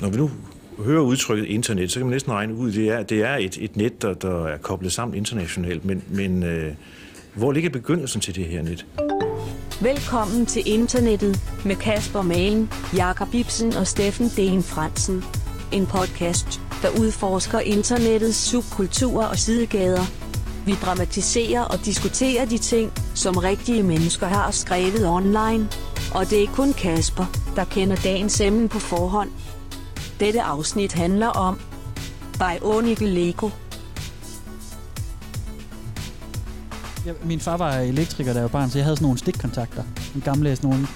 Når vi nu hører udtrykket internet, så kan man næsten regne ud, det er, det er et, et net, der, der er koblet sammen internationalt. Men, men øh, hvor ligger begyndelsen til det her net? Velkommen til internettet med Kasper Malen, Jakob Ibsen og Steffen Den Fransen. En podcast, der udforsker internettets subkulturer og sidegader. Vi dramatiserer og diskuterer de ting, som rigtige mennesker har skrevet online. Og det er kun Kasper, der kender dagens emne på forhånd. Dette afsnit handler om Bionicle Lego. Jeg, min far var elektriker, da jeg var barn, så jeg havde sådan nogle stikkontakter. En gamle sådan nogle,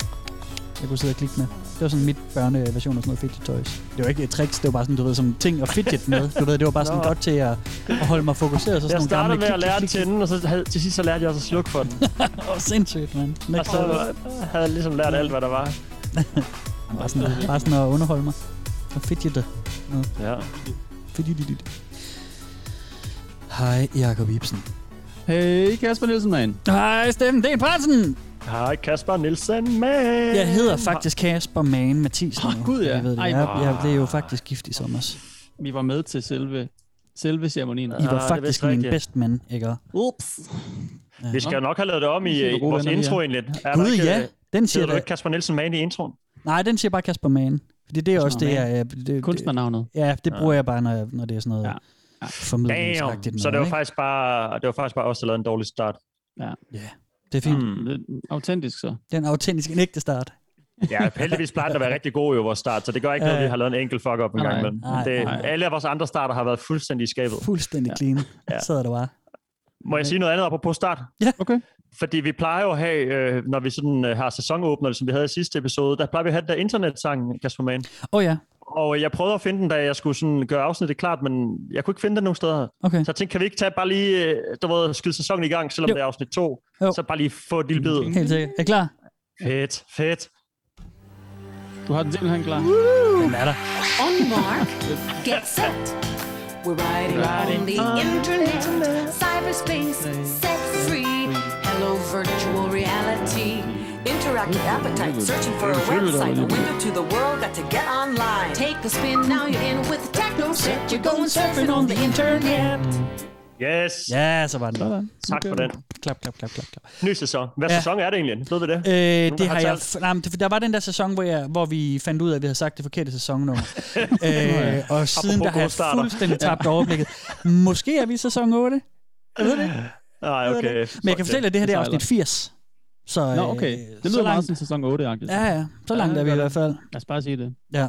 jeg kunne sidde og klikke med. Det var sådan mit børneversion af sådan noget fidget toys. Det var ikke et tricks, det var bare sådan, du ved, som ting at fidget med. Du ved, det var bare sådan Nå. godt til at, at holde mig fokuseret. Så sådan Jeg nogle startede gamle med at lære den til enden, og så havde, til sidst så lærte jeg også at slukke for den. Åh, sindssygt, mand. Og så havde jeg ligesom lært alt, hvad der var. Bare sådan, bare sådan at underholde mig. Og fidgete. Ja. Fidget. Hej, Jakob Ibsen. Hey, Kasper Nielsen, man. Hej, Steffen Den Fransen. Hej, Kasper Nielsen, man. Jeg hedder faktisk Kasper Mane Mathisen. Åh, nu. Gud, ja. Jeg, ved det. Ej, jeg, jeg blev jo faktisk gift i sommer. Vi var med til selve, selve ceremonien. I Ah, var det er faktisk min rigtigt. bedst mand, ikke? Ups. Vi skal jo nok have lavet det om i, Super i vores intro egentlig. Er Gud, ja. øh, Den siger ikke Kasper Nielsen man i introen? Nej, den siger bare Kasper Mane. Fordi det er også det, jeg... Det, det, Kunstnernavnet. ja, det bruger jeg bare, når, jeg, når det er sådan noget Ja. ja. Ja. formidlingsagtigt. Så det var faktisk bare, det var faktisk bare os, der lavede en dårlig start. ikke? Ja, det er fint. Mm. Det er autentisk så. Det er en autentisk, en ægte start. Ja, heldigvis plejer at være rigtig god i vores start, så det gør ikke noget, Ja. at vi har lavet en enkelt fuck-up en gang imellem. Det, alle af vores andre starter har været fuldstændig i skabet. Fuldstændig Ja. clean. Ja. Ja. Sidder der bare. Må jeg sige noget andet apropos start? Okay. Fordi vi plejer jo at have, øh, når vi sådan øh, har sæsonåbner, som vi havde i sidste episode, der plejer vi at have den der internetsang, Kasper Mann. Åh oh, ja, Og jeg prøvede at finde den, da jeg skulle sådan gøre afsnittet klart, men jeg kunne ikke finde den nogen steder. okay. Så jeg tænkte, kan vi ikke tage bare lige, øh, du ved, skyde sæsonen i gang, selvom Jo. det er afsnit 2? Jo. Så bare lige få et lille bid. Helt sikkert. Er I klar? Fedt, fedt. Du har den simpelthen klar. Den er der. On mark, get set. We're riding on the internet, cyberspace, set free. Hello, virtual reality. Interactive appetite, searching for a website, a window to the world, got to get online. Take a spin, now you're in with the techno set. You're going surfing on the internet. Yes, Ja, så var den. Sådan. tak for den. Klap, klap, klap, klap, klap. Ny sæson. Hvad Ja. sæson er det egentlig? Ved vi det? Øh, det har har jeg... f- Nej, men der var den der sæson, hvor, jeg, hvor vi fandt ud af, at vi havde sagt det forkerte sæsonnummer. øh, og siden der har jeg fuldstændig tabt overblikket. Måske er vi i sæson 8. Jeg ved det ikke. Nej, okay. Men jeg kan fortælle, at det her det er afsnit 80. Så, Nå, okay. øh, Det så lyder meget langt, som sæson 8-agtigt. Ja, ja. Så langt Ja, er vi i hvert fald. Lad os bare sige det. Ja.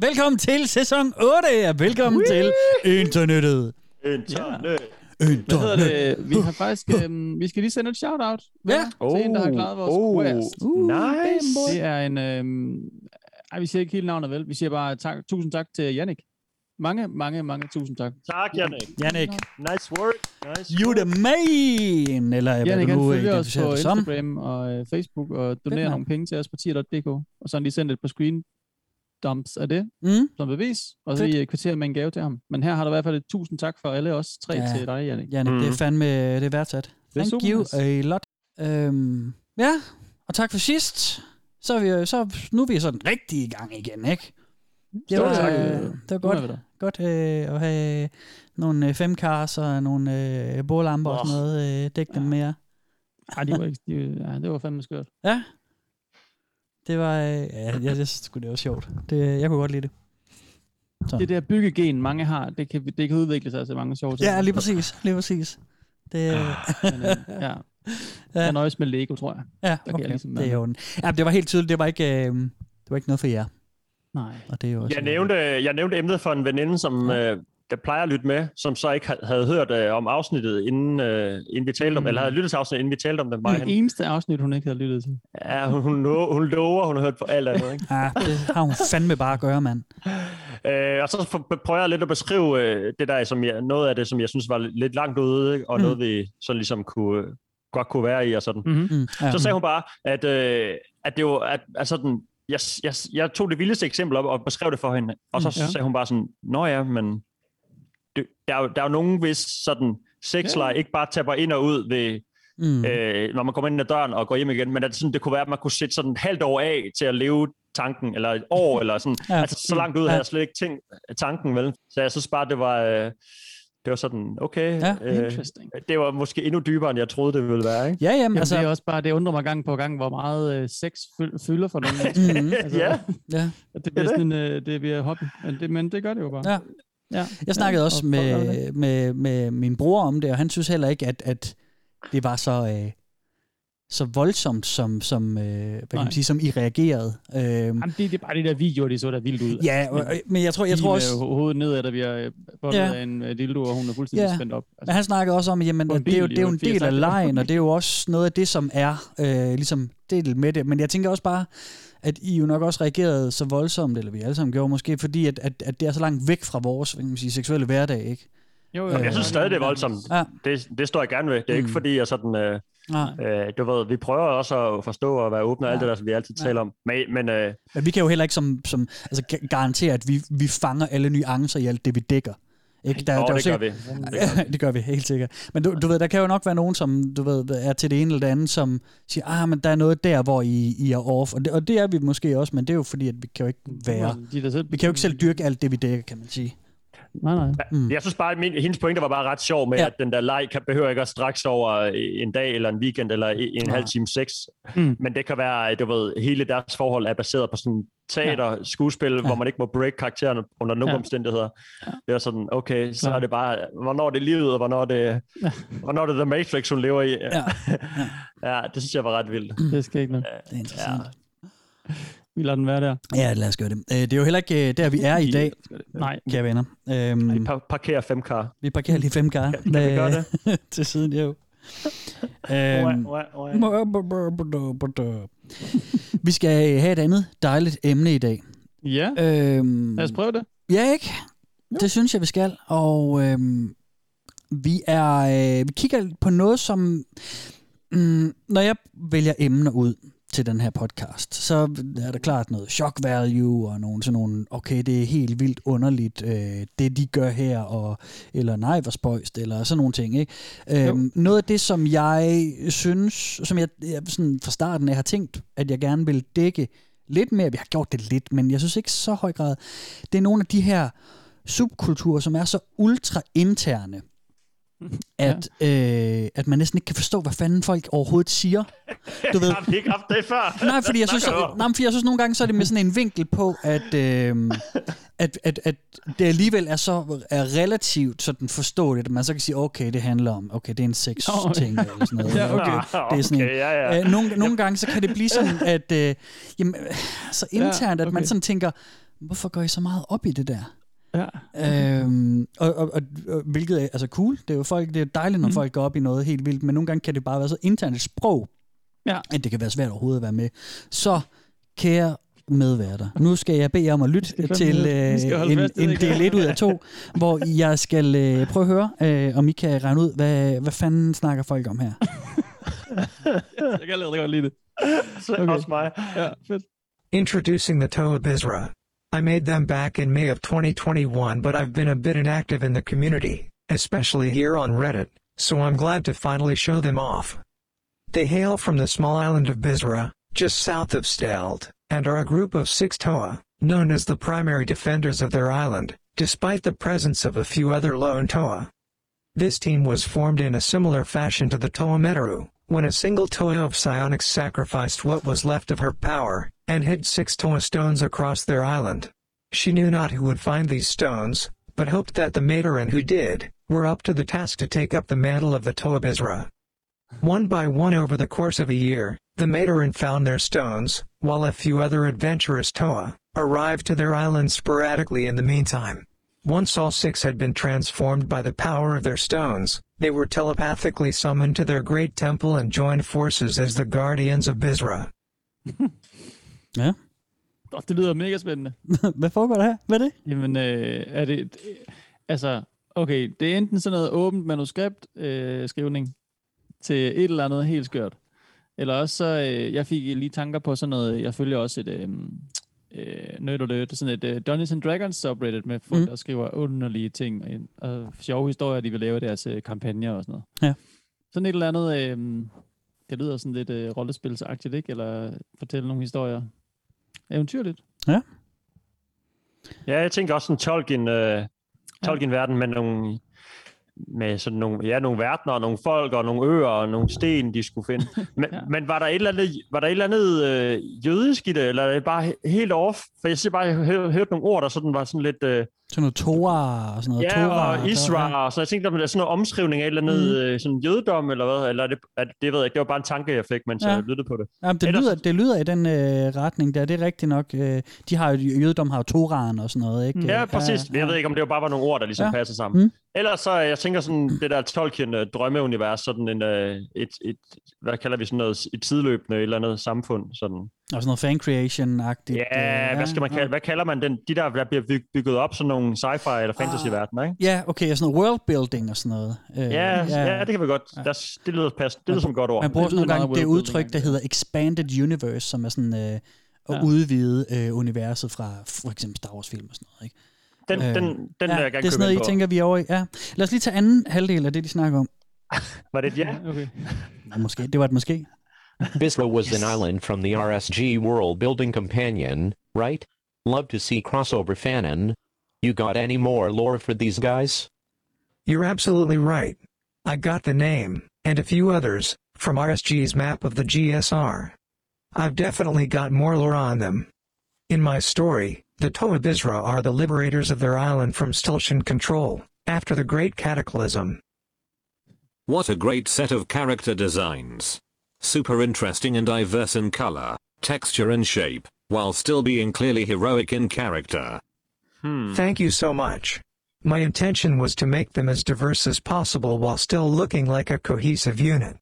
Velkommen til sæson 8, og velkommen til internettet. Internet. Hvad hedder det? Vi har faktisk... Øhm, vi skal lige sende et shout-out. Ja. Til en, der har klaret vores oh, quest. Uh, nice. Det er en... Øhm, ej, vi siger ikke helt navnet, vel? Vi siger bare tak, tusind tak til Jannik. Mange, mange, mange tusind tak. Tak, Jannik. Jannik, Nice work. Nice you work. the man, eller hvad Jannik, du han nu følger os identificerer på dig som. Instagram og øh, Facebook og donerer nogle penge til os på tier.dk. Og så har han lige sendt et par screen dumps af det Mm. som bevis, og så lige øh, kvittere med en gave til ham. Men her har der i hvert fald et tusind tak for alle os tre Ja. til dig, Jannik. Jannik, mm. det er Mhm. fandme det er værdsat. er Thank super you nice. a lot. Øhm, ja, og tak for sidst. Så er vi, jo- så, nu er vi sådan rigtig i gang igen, ikke? Det var, tak. øh, det var godt, godt øh, at have nogle øh, femkars og nogle øh, bordlamper og sådan noget. Øh, dæk dem Ja. mere. Ej, de var ikke, de, ja, det var fandme skørt. Ja. Det var, øh, ja, jeg, jeg synes det var sjovt. Det, jeg kunne godt lide det. Så. Det der byggegen, mange har, det kan, det kan udvikle sig til mange sjove ting. Ja, lige præcis. Lige præcis. Det, Men, øh, ja. Jeg nøjes med Lego, tror jeg. ja, kan jeg okay. ligesom det er jo en, ja, det var helt tydeligt. Det var ikke, øh, det var ikke noget for jer. Nej. Og det er jo også, Jeg nævnte, jeg nævnte emnet for en veninde, som øh, der plejer at lytte med, som så ikke ha- havde hørt øh, om afsnittet, inden, øh, inden vi talte om, Mm. eller havde lyttet til afsnittet, inden vi talte om det. Det eneste afsnit, hun ikke havde lyttet til. ja, hun, hun, hun lover, hun har hørt på alt andet. Ikke? Ja, det har hun fandme bare at gøre, mand. Øh, og så for- prøver jeg lidt at beskrive øh, det der, som jeg, noget af det, som jeg synes var lidt langt ude, ikke? og Mm. noget vi så ligesom kunne, godt kunne være i og sådan. Mm-hmm. Mm, ja, Så sagde hun bare, at, øh, at det var, at, at sådan, jeg, jeg, jeg tog det vildeste eksempel op og beskrev det for hende, og så Mm, ja. sagde hun bare sådan, nå ja, men det, der, er jo, der er jo nogen, hvis sådan sexleje ikke bare tapper ind og ud ved Mm. øh, når man kommer ind ad døren og går hjem igen, men at sådan, det kunne være, at man kunne sætte sådan et halvt år af til at leve tanken, eller et år, eller sådan. Ja. Ja. Altså, så langt ud Ja. havde jeg slet ikke tænkt tanken, vel? Så jeg synes bare, det var, øh, det var sådan, okay, Ja, øh, Interesting. det var måske endnu dybere, end jeg troede, det ville være, ikke? Ja, jamen, Jamen, altså... det er også bare, det undrer mig gang på gang, hvor meget øh, sex fyl- fylder for nogle mennesker. Mm, altså, Ja. ja. at det bliver sådan en, øh, det bliver hobby. Men det, men det gør det jo bare. Ja. ja. Jeg snakkede Ja, også og- og- med, med, med min bror om det, og han synes heller ikke, at, at det var så, øh, så voldsomt, som, som, øh, hvad kan man sige, som I reagerede. Øh, Jamen, det, det er bare de der videoer, de så der vildt ud. ja, og- og- men jeg tror, jeg tror også... Med ho- hovedet nedad, der bliver bundet Ja. ja. af en øh, dildo, og hun er fuldstændig Ja. spændt op. Altså, Men han snakkede også om, jamen, at det, er jo, bil det er jo en 80 del af lejen, og det er jo også noget af det, som er øh, ligesom del med det. Men jeg tænker også bare, at I jo nok også reagerede så voldsomt, eller vi alle sammen gjorde måske, fordi at, at, at det er så langt væk fra vores hvad kan man sige, seksuelle hverdag, ikke? jo, Jamen, Jeg synes stadig, det er voldsomt. Ja. Det, det står jeg gerne ved. Det er Mm. ikke fordi, jeg sådan... Øh, Nej. øh, du ved, vi prøver også at forstå og være åbne og alt Ja. det der, som vi altid taler om. Men, men øh, Men vi kan jo heller ikke som, som, altså, ga- garantere, at vi, vi fanger alle nuancer i alt det, vi dækker. Ikke? Der, åh, der er jo det gør sikkert- vi. Ja, det gør vi helt sikkert. Men du, du ved, der kan jo nok være nogen, som du ved, er til det ene eller det andet, som siger, ah, men der er noget der, hvor I, I er off. Og det, og det er vi måske også, men det er jo fordi, at vi kan jo ikke være... De der selv, Vi kan jo ikke selv dyrke alt det, vi dækker, kan man sige. Nej, nej. Mm. Jeg synes bare, at min, hendes pointe var bare ret sjov med, Ja. ja. at den der leg kan, behøver ikke at straks over en dag eller en weekend eller en. Nej. halv time sex. Mm. Men det kan være, du ved, hele deres forhold er baseret på sådan teater, skuespil, Ja. ja. hvor man ikke må break karakteren under nogen Ja. ja. omstændigheder. Det er sådan, okay, så Klar. er det bare, hvornår er det livet, og hvornår er det, hvornår er det The Matrix, hun lever i. Ja. ja, det synes jeg var ret vildt. Det skal ikke noget. Det er interessant. Vi lader den være der. Ja, lad os gøre det. Øh, Det er jo heller ikke øh, der, vi er i dag, Nej. kære venner. Øhm, Vi par- parkerer fem kar. vi parkerer lige fem kar Kan vi gøre det? til siden, jo. Øhm, vi skal have et andet dejligt emne i dag. Ja, Øhm, lad os prøve det. Ja, ikke? Det synes jeg, vi skal. Og øhm, vi er øh, vi kigger på noget, som... Mm, når jeg vælger emner ud til den her podcast, så er der klart noget shock value og nogle sådan nogle, okay, det er helt vildt underligt, øh, det de gør her, og, eller nej, hvor spøjst, eller sådan nogle ting. Ikke? Øhm, noget af det, som jeg synes, som jeg, jeg sådan fra starten af har tænkt, at jeg gerne vil dække lidt mere, vi har gjort det lidt, men jeg synes ikke så høj grad, det er nogle af de her subkulturer, som er så ultra interne, at, ja. øh, at man næsten ikke kan forstå, hvad fanden folk overhovedet siger. Du ved, Har vi ikke haft det før? nej, fordi jeg synes, om? nej, fordi jeg synes nogle gange, så er det med sådan en vinkel på, at, øh, at, at, at det alligevel er så er relativt sådan forståeligt, at man så kan sige, okay, det handler om, okay, det er en sex ting, eller sådan noget. Ja, okay. Det er sådan en, okay, ja, ja. Øh, nogle, nogle gange så kan det blive sådan, at øh, jamen, så internt, at man okay. sådan tænker, hvorfor går I så meget op i det der? Ja. Øhm, og, og, og, og, hvilket er altså cool. Det er jo folk, det er dejligt, når Mm. folk går op i noget helt vildt, men nogle gange kan det bare være så internt et sprog, Ja. at det kan være svært overhovedet at være med. Så, kære medværter, nu skal jeg bede jer om at lytte til øh, en, en del 1 ud af to, hvor jeg skal øh, prøve at høre, øh, om I kan regne ud, hvad, hvad fanden snakker folk om her. Jeg kan allerede godt lide det. Så Okay. også mig. Ja, fedt. Introducing the Toa Bizra. I made them back in May of 2021, but I've been a bit inactive in the community, especially here on Reddit, so I'm glad to finally show them off. They hail from the small island of Bizra, just south of Steld, and are a group of six Toa, known as the primary defenders of their island, despite the presence of a few other lone Toa. This team was formed in a similar fashion to the Toa Meteru, when a single Toa of Psionics sacrificed what was left of her power, and hid six Toa stones across their island. She knew not who would find these stones, but hoped that the Materan who did, were up to the task to take up the mantle of the Toa Bizra. One by one over the course of a year, the Materan found their stones, while a few other adventurous Toa arrived to their island sporadically in the meantime. Once all six had been transformed by the power of their stones, they were telepathically summoned to their great temple and joined forces as the guardians of Bizra. Ja. Oh, det lyder mega spændende. hvad foregår der her? Hvad er det? Jamen, øh, er det... Altså, okay, det er enten sådan noget åbent manuskript øh, skrivning til et eller andet helt skørt. Eller også så, øh, jeg fik lige tanker på sådan noget, jeg følger også et, øh, øh, nerd alert, sådan et øh, Dungeons and Dragons subreddit med folk, Mm. der skriver underlige ting, og, og sjove historier, de vil lave deres øh, kampagner og sådan noget. Ja. Sådan et eller andet, øh, det lyder sådan lidt øh, rollespilsagtigt, ikke? Eller fortælle nogle historier. Eventyrligt. Ja, jeg tænker også sådan Tolkien, øh, Tolkien-verden med nogle med sådan nogle, ja, nogle verdener, og nogle folk, og nogle øer, og nogle sten, de skulle finde. Men, ja. Men var der et eller andet, var der et eller andet øh, jødisk i det, eller er det bare he- helt off? For jeg siger bare, jeg har hørt nogle ord, der sådan var sådan lidt... Øh, Sådan noget Torah og sådan noget. ja, Torah, og Isra, og så jeg tænkte, om det er sådan noget omskrivning af et eller andet øh, sådan jødedom, eller hvad? Eller er det, er, det ved jeg ikke, det var bare en tanke, jeg fik, mens Ja. jeg lyttede på det. Ja, det, Ellers- lyder, det lyder i den øh, retning der, det er rigtigt nok. Øh, de har jo, jødedom har jo Torahen og sådan noget, ikke? Mm. Ja, præcis. Ja, jeg ved ikke, om det var bare var nogle ord, der ligesom Ja. ja. passer sammen. Mm. Mm. Ellers så, jeg tænker sådan, det der Tolkien-drømmeunivers, sådan en, øh, et, et, hvad kalder vi sådan noget, et tidløbende et eller andet samfund, sådan. Og sådan noget fan creation-agtigt. Ja, øh, hvad skal man kalde, hvad kalder man den, de der, der bliver byg- bygget op, sådan nogle sci-fi eller fantasy-verdener, ikke? Ja, okay, sådan noget worldbuilding og sådan noget. Øh, Ja, ja, ja, det kan vi godt. Ja. Ja. Der, det lyder pas, det lyder som et godt ord. Man bruger sådan nogle gange det udtryk, der ja. hedder expanded universe, som er sådan øh, at Ja. udvide øh, universet fra for eksempel Star Wars film og sådan noget, ikke? Den, øh, den, den ja, vil jeg gerne det er sådan noget, I på. tænker, vi er over i. Ja. Lad os lige tage anden halvdel af det, de snakker om. Var det et ja? Okay. Nå, måske. Det var et måske. Bisra was an island from the RSG World Building Companion, right? Love to see crossover fanon. You got any more lore for these guys? You're absolutely right. I got the name, and a few others, from RSG's map of the GSR. I've definitely got more lore on them. In my story, the Toa Bisra are the liberators of their island from Stiltian control, after the Great Cataclysm. What a great set of character designs. Super interesting and diverse in color, texture and shape, while still being clearly heroic in character. Hmm. Thank you so much. My intention was to make them as diverse as possible while still looking like a cohesive unit.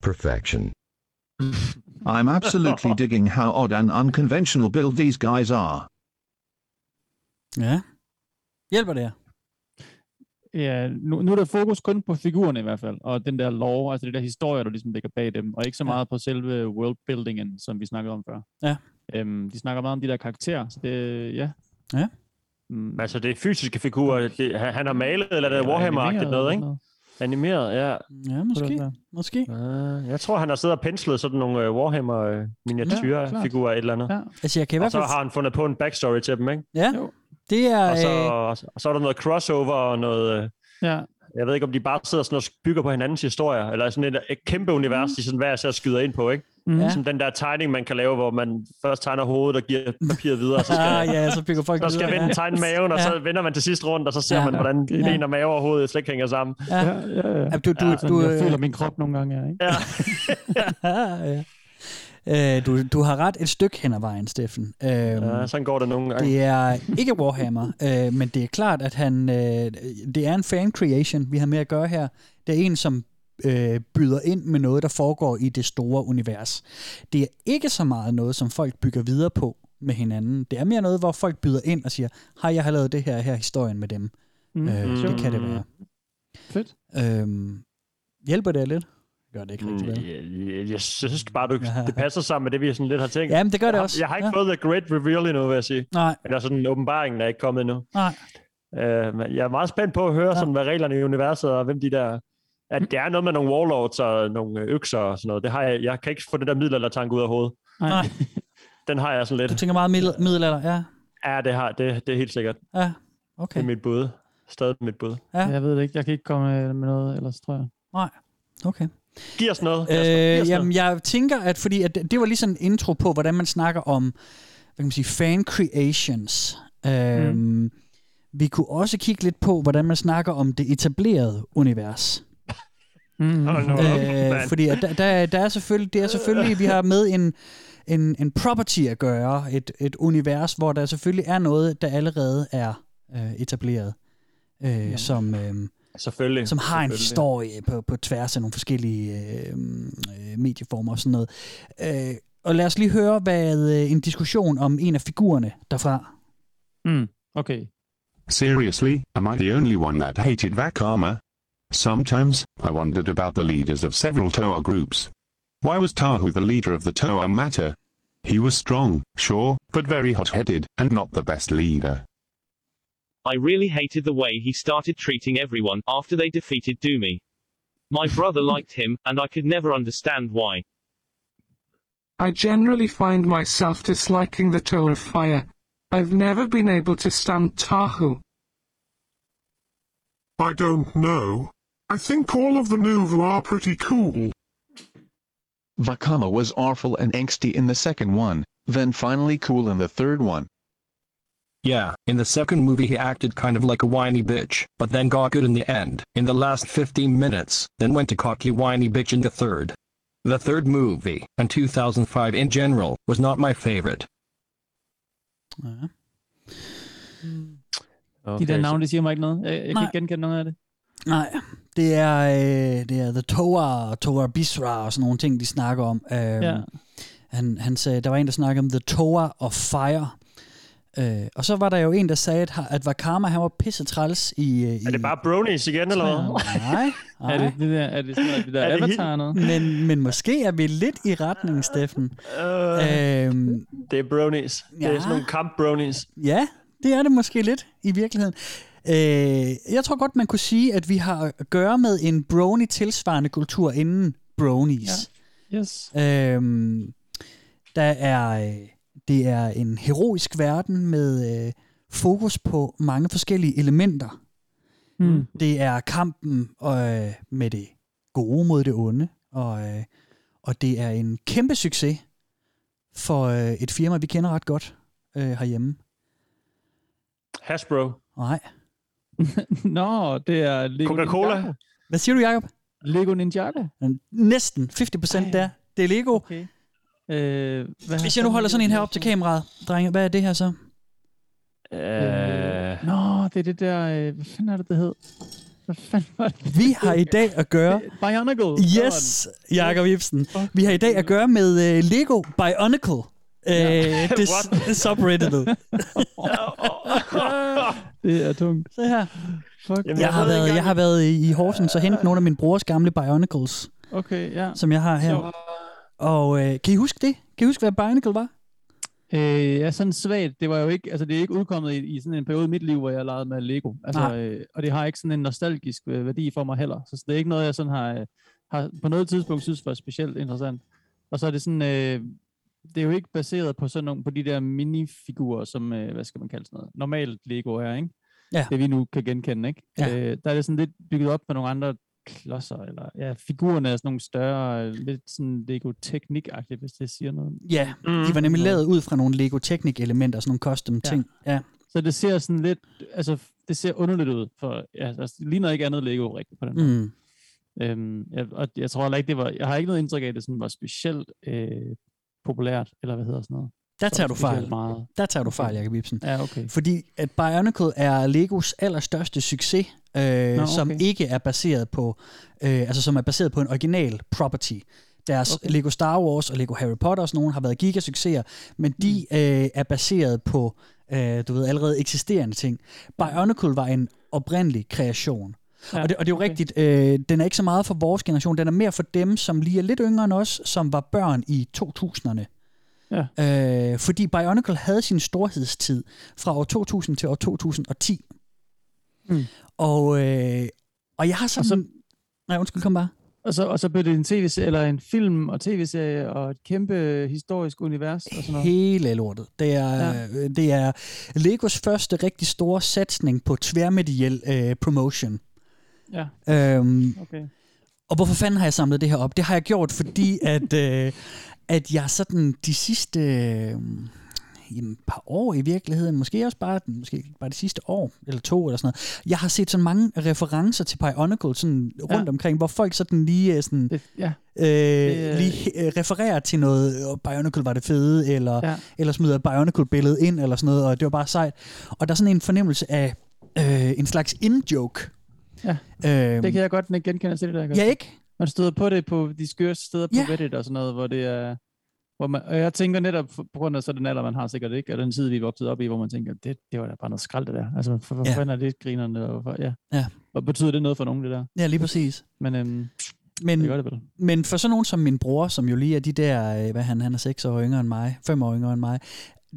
Perfection. I'm absolutely digging how odd and unconventional build these guys are. Ja. Hjælper det her? Ja, nu, nu er der fokus kun på figurerne i hvert fald, og den der lore, altså det der historie, der ligesom ligger bag dem, og ikke så Ja. meget på selve worldbuildingen, som vi snakkede om før. Ja. Øhm, de snakker meget om de der karakterer, så det, ja. Ja. Mm, Altså, det er fysiske figurer. Det, han, har malet, eller er det eller Warhammer-agtigt animeret noget, ikke? sådan Animeret, ja. Ja, måske. Måske. Uh, jeg tror, han har siddet og penslet sådan nogle uh, Warhammer-miniatyrfigurer, et eller andet. Ja. Altså, jeg kan i Og hvert så fald... har han fundet på en backstory til dem, ikke? Ja, Jo. Det er... Og så, øh, og så, og så er der noget crossover og noget... øh, Ja, Jeg ved ikke, om de bare sidder sådan og bygger på hinandens historier, eller sådan et, et kæmpe univers, de sådan hver især skyder ind på, ikke? mm. Ja. ja. Som den der tegning, man kan lave, hvor man først tegner hovedet og giver papiret videre, og så skal, Ah, ja, så bygger folk så skal videre, vende ja. tegne maven, og så vender man til sidst rundt, og så ser Ja. man, hvordan Ja. ben og mave og hoved slet ikke hænger sammen. Ja. ja, ja, ja. Ja, du, du, Ja, du, sådan, jeg øh, føler min krop nogle gange, ja, ikke? Ja. ja. Øh, du, du har ret et stykke hen ad vejen, Steffen. Øh, ja, sådan går det nogle gange. det er ikke Warhammer, øh, men det er klart, at han, øh, det er en fan creation, vi har med at gøre her. Det er en, som øh, byder ind med noget, der foregår i det store univers. Det er ikke så meget noget, som folk bygger videre på med hinanden. Det er mere noget, hvor folk byder ind og siger, hej, jeg har lavet det her, her er historien med dem. Mm. Øh, Mm. det kan det være. Fedt. Øhm, hjælper det lidt? Gør det ikke rigtig vel? Mm, jeg, jeg, jeg synes bare, du, Ja. det passer sammen med det, vi sådan lidt har tænkt. Jamen, det gør det jeg, også. Jeg har ikke ja. fået The Great Reveal endnu, vil jeg sige. Nej, Eller sådan, åbenbaringen er ikke kommet endnu. nej. Uh, men jeg er meget spændt på at høre, Ja. ja. sådan, hvad reglerne i universet og hvem de der... At det er noget med nogle warlords og nogle øh, økser og sådan noget. Det har jeg, jeg kan ikke få det der middelaldertanke ud af hovedet. Nej. Den har jeg sådan Du lidt. tænker meget middel- middelalder, ja. Ja, det, har, det, det er helt sikkert. Ja, Det okay. er mit bud. Stadig mit bud. Ja. Jeg ved det ikke. Jeg kan ikke komme med, med noget ellers, tror jeg. Nej, okay. Giv os noget. Kasper. Giv Øh, os jamen, noget. jeg tænker, at fordi at det var lige sådan en intro på, hvordan man snakker om, hvad kan man sige, fan creations. Øhm, mm. Vi kunne også kigge lidt på, hvordan man snakker om det etablerede univers. Mm. Øh, fordi at der, der, der er selvfølgelig, det er selvfølgelig, vi har med en, en, en property at gøre, et, et univers, hvor der selvfølgelig er noget, der allerede er øh, etableret, øh, ja. som, øh, Selvfølgelig. som har en historie på, på tværs af nogle forskellige øh, øh, medieformer og sådan noget. Øh, og lad os lige høre, hvad øh, en diskussion om en af figurerne derfra. Mm. Okay. Seriously, am I the only one that hated Vakama? Sometimes, I wondered about the leaders of several Toa groups. Why was Tahu the leader of the Toa Matter? He was strong, sure, but very hot-headed, and not the best leader. I really hated the way he started treating everyone after they defeated Doomy. My brother liked him, and I could never understand why. I generally find myself disliking the Toe of Fire. I've never been able to stand Tahu. I don't know. I think all of the Nouveau are pretty cool. Vakama was awful and angsty in the second one, then finally cool in the third one. Yeah, in the second movie he acted kind of like a whiny bitch, but then got good in the end, in the last 15 minutes, then went to cocky whiny bitch in the third. The third movie, and 2005 in general, was not my favorite. Ja. De der navne, de siger mig ikke noget. Jeg, jeg kan Nej. ikke genkende noget af det. Nej, det er, øh, det er The Toa og Toa Bisra og sådan nogle ting, de snakker om. Øhm, Ja. han, han sagde, der var en, der snakkede om The Toa of Fire. Øh, og så var der jo en, der sagde, at, at Vakama, han var pisse træls i, øh, i... Er det bare bronies igen, eller hvad? Nej, nej. Er det, det der, er det sådan noget, det der Er det avatar noget? Men, men måske er vi lidt i retning, Steffen. Øh, Øhm, det er bronies. Det er ja. sådan nogle kamp bronies. Ja, det er det måske lidt i virkeligheden. Øh, jeg tror godt, man kunne sige, at vi har at gøre med en brony-tilsvarende kultur inden bronies. Ja. Yes. Øhm, der er, øh, det er en heroisk verden med øh, fokus på mange forskellige elementer. Mm. Det er kampen øh, med det gode mod det onde, og, øh, og det er en kæmpe succes for øh, et firma, vi kender ret godt øh, herhjemme. Hasbro. Nej. Nå, det er Lego Coca-Cola. Ninjago. Hvad siger du, Jacob? Lego Ninjago. Næsten 50% der. Det er Lego. Okay. Øh, hvad Hvis jeg nu holder sådan en her op til kameraet, drenge, hvad er det her så? Øh, Nå, det er det der... Øh, hvad fanden er det, det hed? Hvad fanden var det? Vi har i dag at gøre... Bionicle. Yes, Jakob Ibsen. Vi har i dag at gøre med uh, Lego Bionicle. Uh, det What? subredditet. det er tungt. Se her. Fuck. Jeg, jeg, har været, jeg har været i Horsens og hentet nogle af min brors gamle Bionicles, Okay, ja. som jeg har her. Sjovt. Og uh, kan I huske det? Kan I huske, hvad Bionicle var? Øh, ja, sådan svagt. Det var jo ikke, altså det er ikke udkommet i, i sådan en periode i mit liv, hvor jeg legede med Lego. Altså, Nej. øh, og det har ikke sådan en nostalgisk øh, værdi for mig heller. Så det er ikke noget, jeg sådan har, øh, har på noget tidspunkt synes var specielt interessant. Og så er det sådan, øh, det er jo ikke baseret på sådan nogle, på de der minifigurer, som, øh, hvad skal man kalde sådan noget, normalt Lego er, ikke? Ja. Det vi nu kan genkende, ikke? Ja. Øh, der er det sådan lidt bygget op med nogle andre klodser, eller ja, figurerne er sådan nogle større, lidt sådan Lego-teknik-agtigt, hvis det siger noget. Ja, de var nemlig lavet ud fra nogle Lego Technic-elementer, sådan nogle custom ting. Ja. Så det ser sådan lidt, altså det ser underligt ud, for ja, altså, det ligner ikke andet Lego rigtigt på den måde. Mm. Øhm, jeg, og jeg tror heller ikke, det var, jeg har ikke noget indtryk af, at det sådan var specielt øh, populært, eller hvad hedder sådan noget. Der tager du fejl. Meget. Der tager du fejl, Jacob Ibsen. Ja, okay. Fordi at Bionicle er Legos allerstørste succes, øh, Nå, okay. som ikke er baseret på, øh, altså som er baseret på en original property. Deres okay. Lego Star Wars og Lego Harry Potter og sådan nogle har været gigasucceser, men de Mm. øh, er baseret på, øh, du ved, allerede eksisterende ting. Bionicle var en oprindelig kreation. Ja, og, det, og det er jo okay. rigtigt, øh, den er ikke så meget for vores generation, den er mere for dem, som lige er lidt yngre end os, som var børn i 2000'erne. Ja. Øh, fordi Bionicle havde sin storhedstid fra år 2000 til år 2010. Mm. Og, øh, og jeg har sådan... så- Nej, undskyld, kom bare. Og så, og så blev det en tv eller en film og tv-serie og et kæmpe historisk univers og sådan noget. Hele lortet. Det er, Ja. ja. det er Legos første rigtig store satsning på tværmediel øh, promotion. Ja, Øhm, okay. Og hvorfor fanden har jeg samlet det her op? Det har jeg gjort, fordi at, øh, at jeg sådan de sidste øh, jamen, par år i virkeligheden, måske også bare, måske bare de sidste år, eller to eller sådan noget, jeg har set så mange referencer til Bionicle sådan rundt Ja. omkring, hvor folk sådan lige øh, sådan, Det, ja. øh, er- lige øh, refererer til noget, og Bionicle var det fede, eller, Ja. eller smider et Bionicle-billede ind, eller sådan noget, og det var bare sejt. Og der er sådan en fornemmelse af øh, en slags in-joke. Ja, Øhm, det kan jeg godt genkende til det der. Ja, ikke? Man støder på det på de skørste steder på Ja. Reddit og sådan noget, hvor det er... Hvor man, og jeg tænker netop, på grund af så den alder, man har sikkert ikke, og den tid, vi er vokset op i, hvor man tænker, det, det var da bare noget skrald, det der. Altså, for, for Ja. fanden er det grinerne? Og for, ja. Ja. Og betyder det noget for nogen, det der? Ja, lige præcis. Men øhm, Men, det det vel. men for sådan nogen som min bror, som jo lige er de der, øh, hvad han, han er seks år yngre end mig, fem år yngre end mig,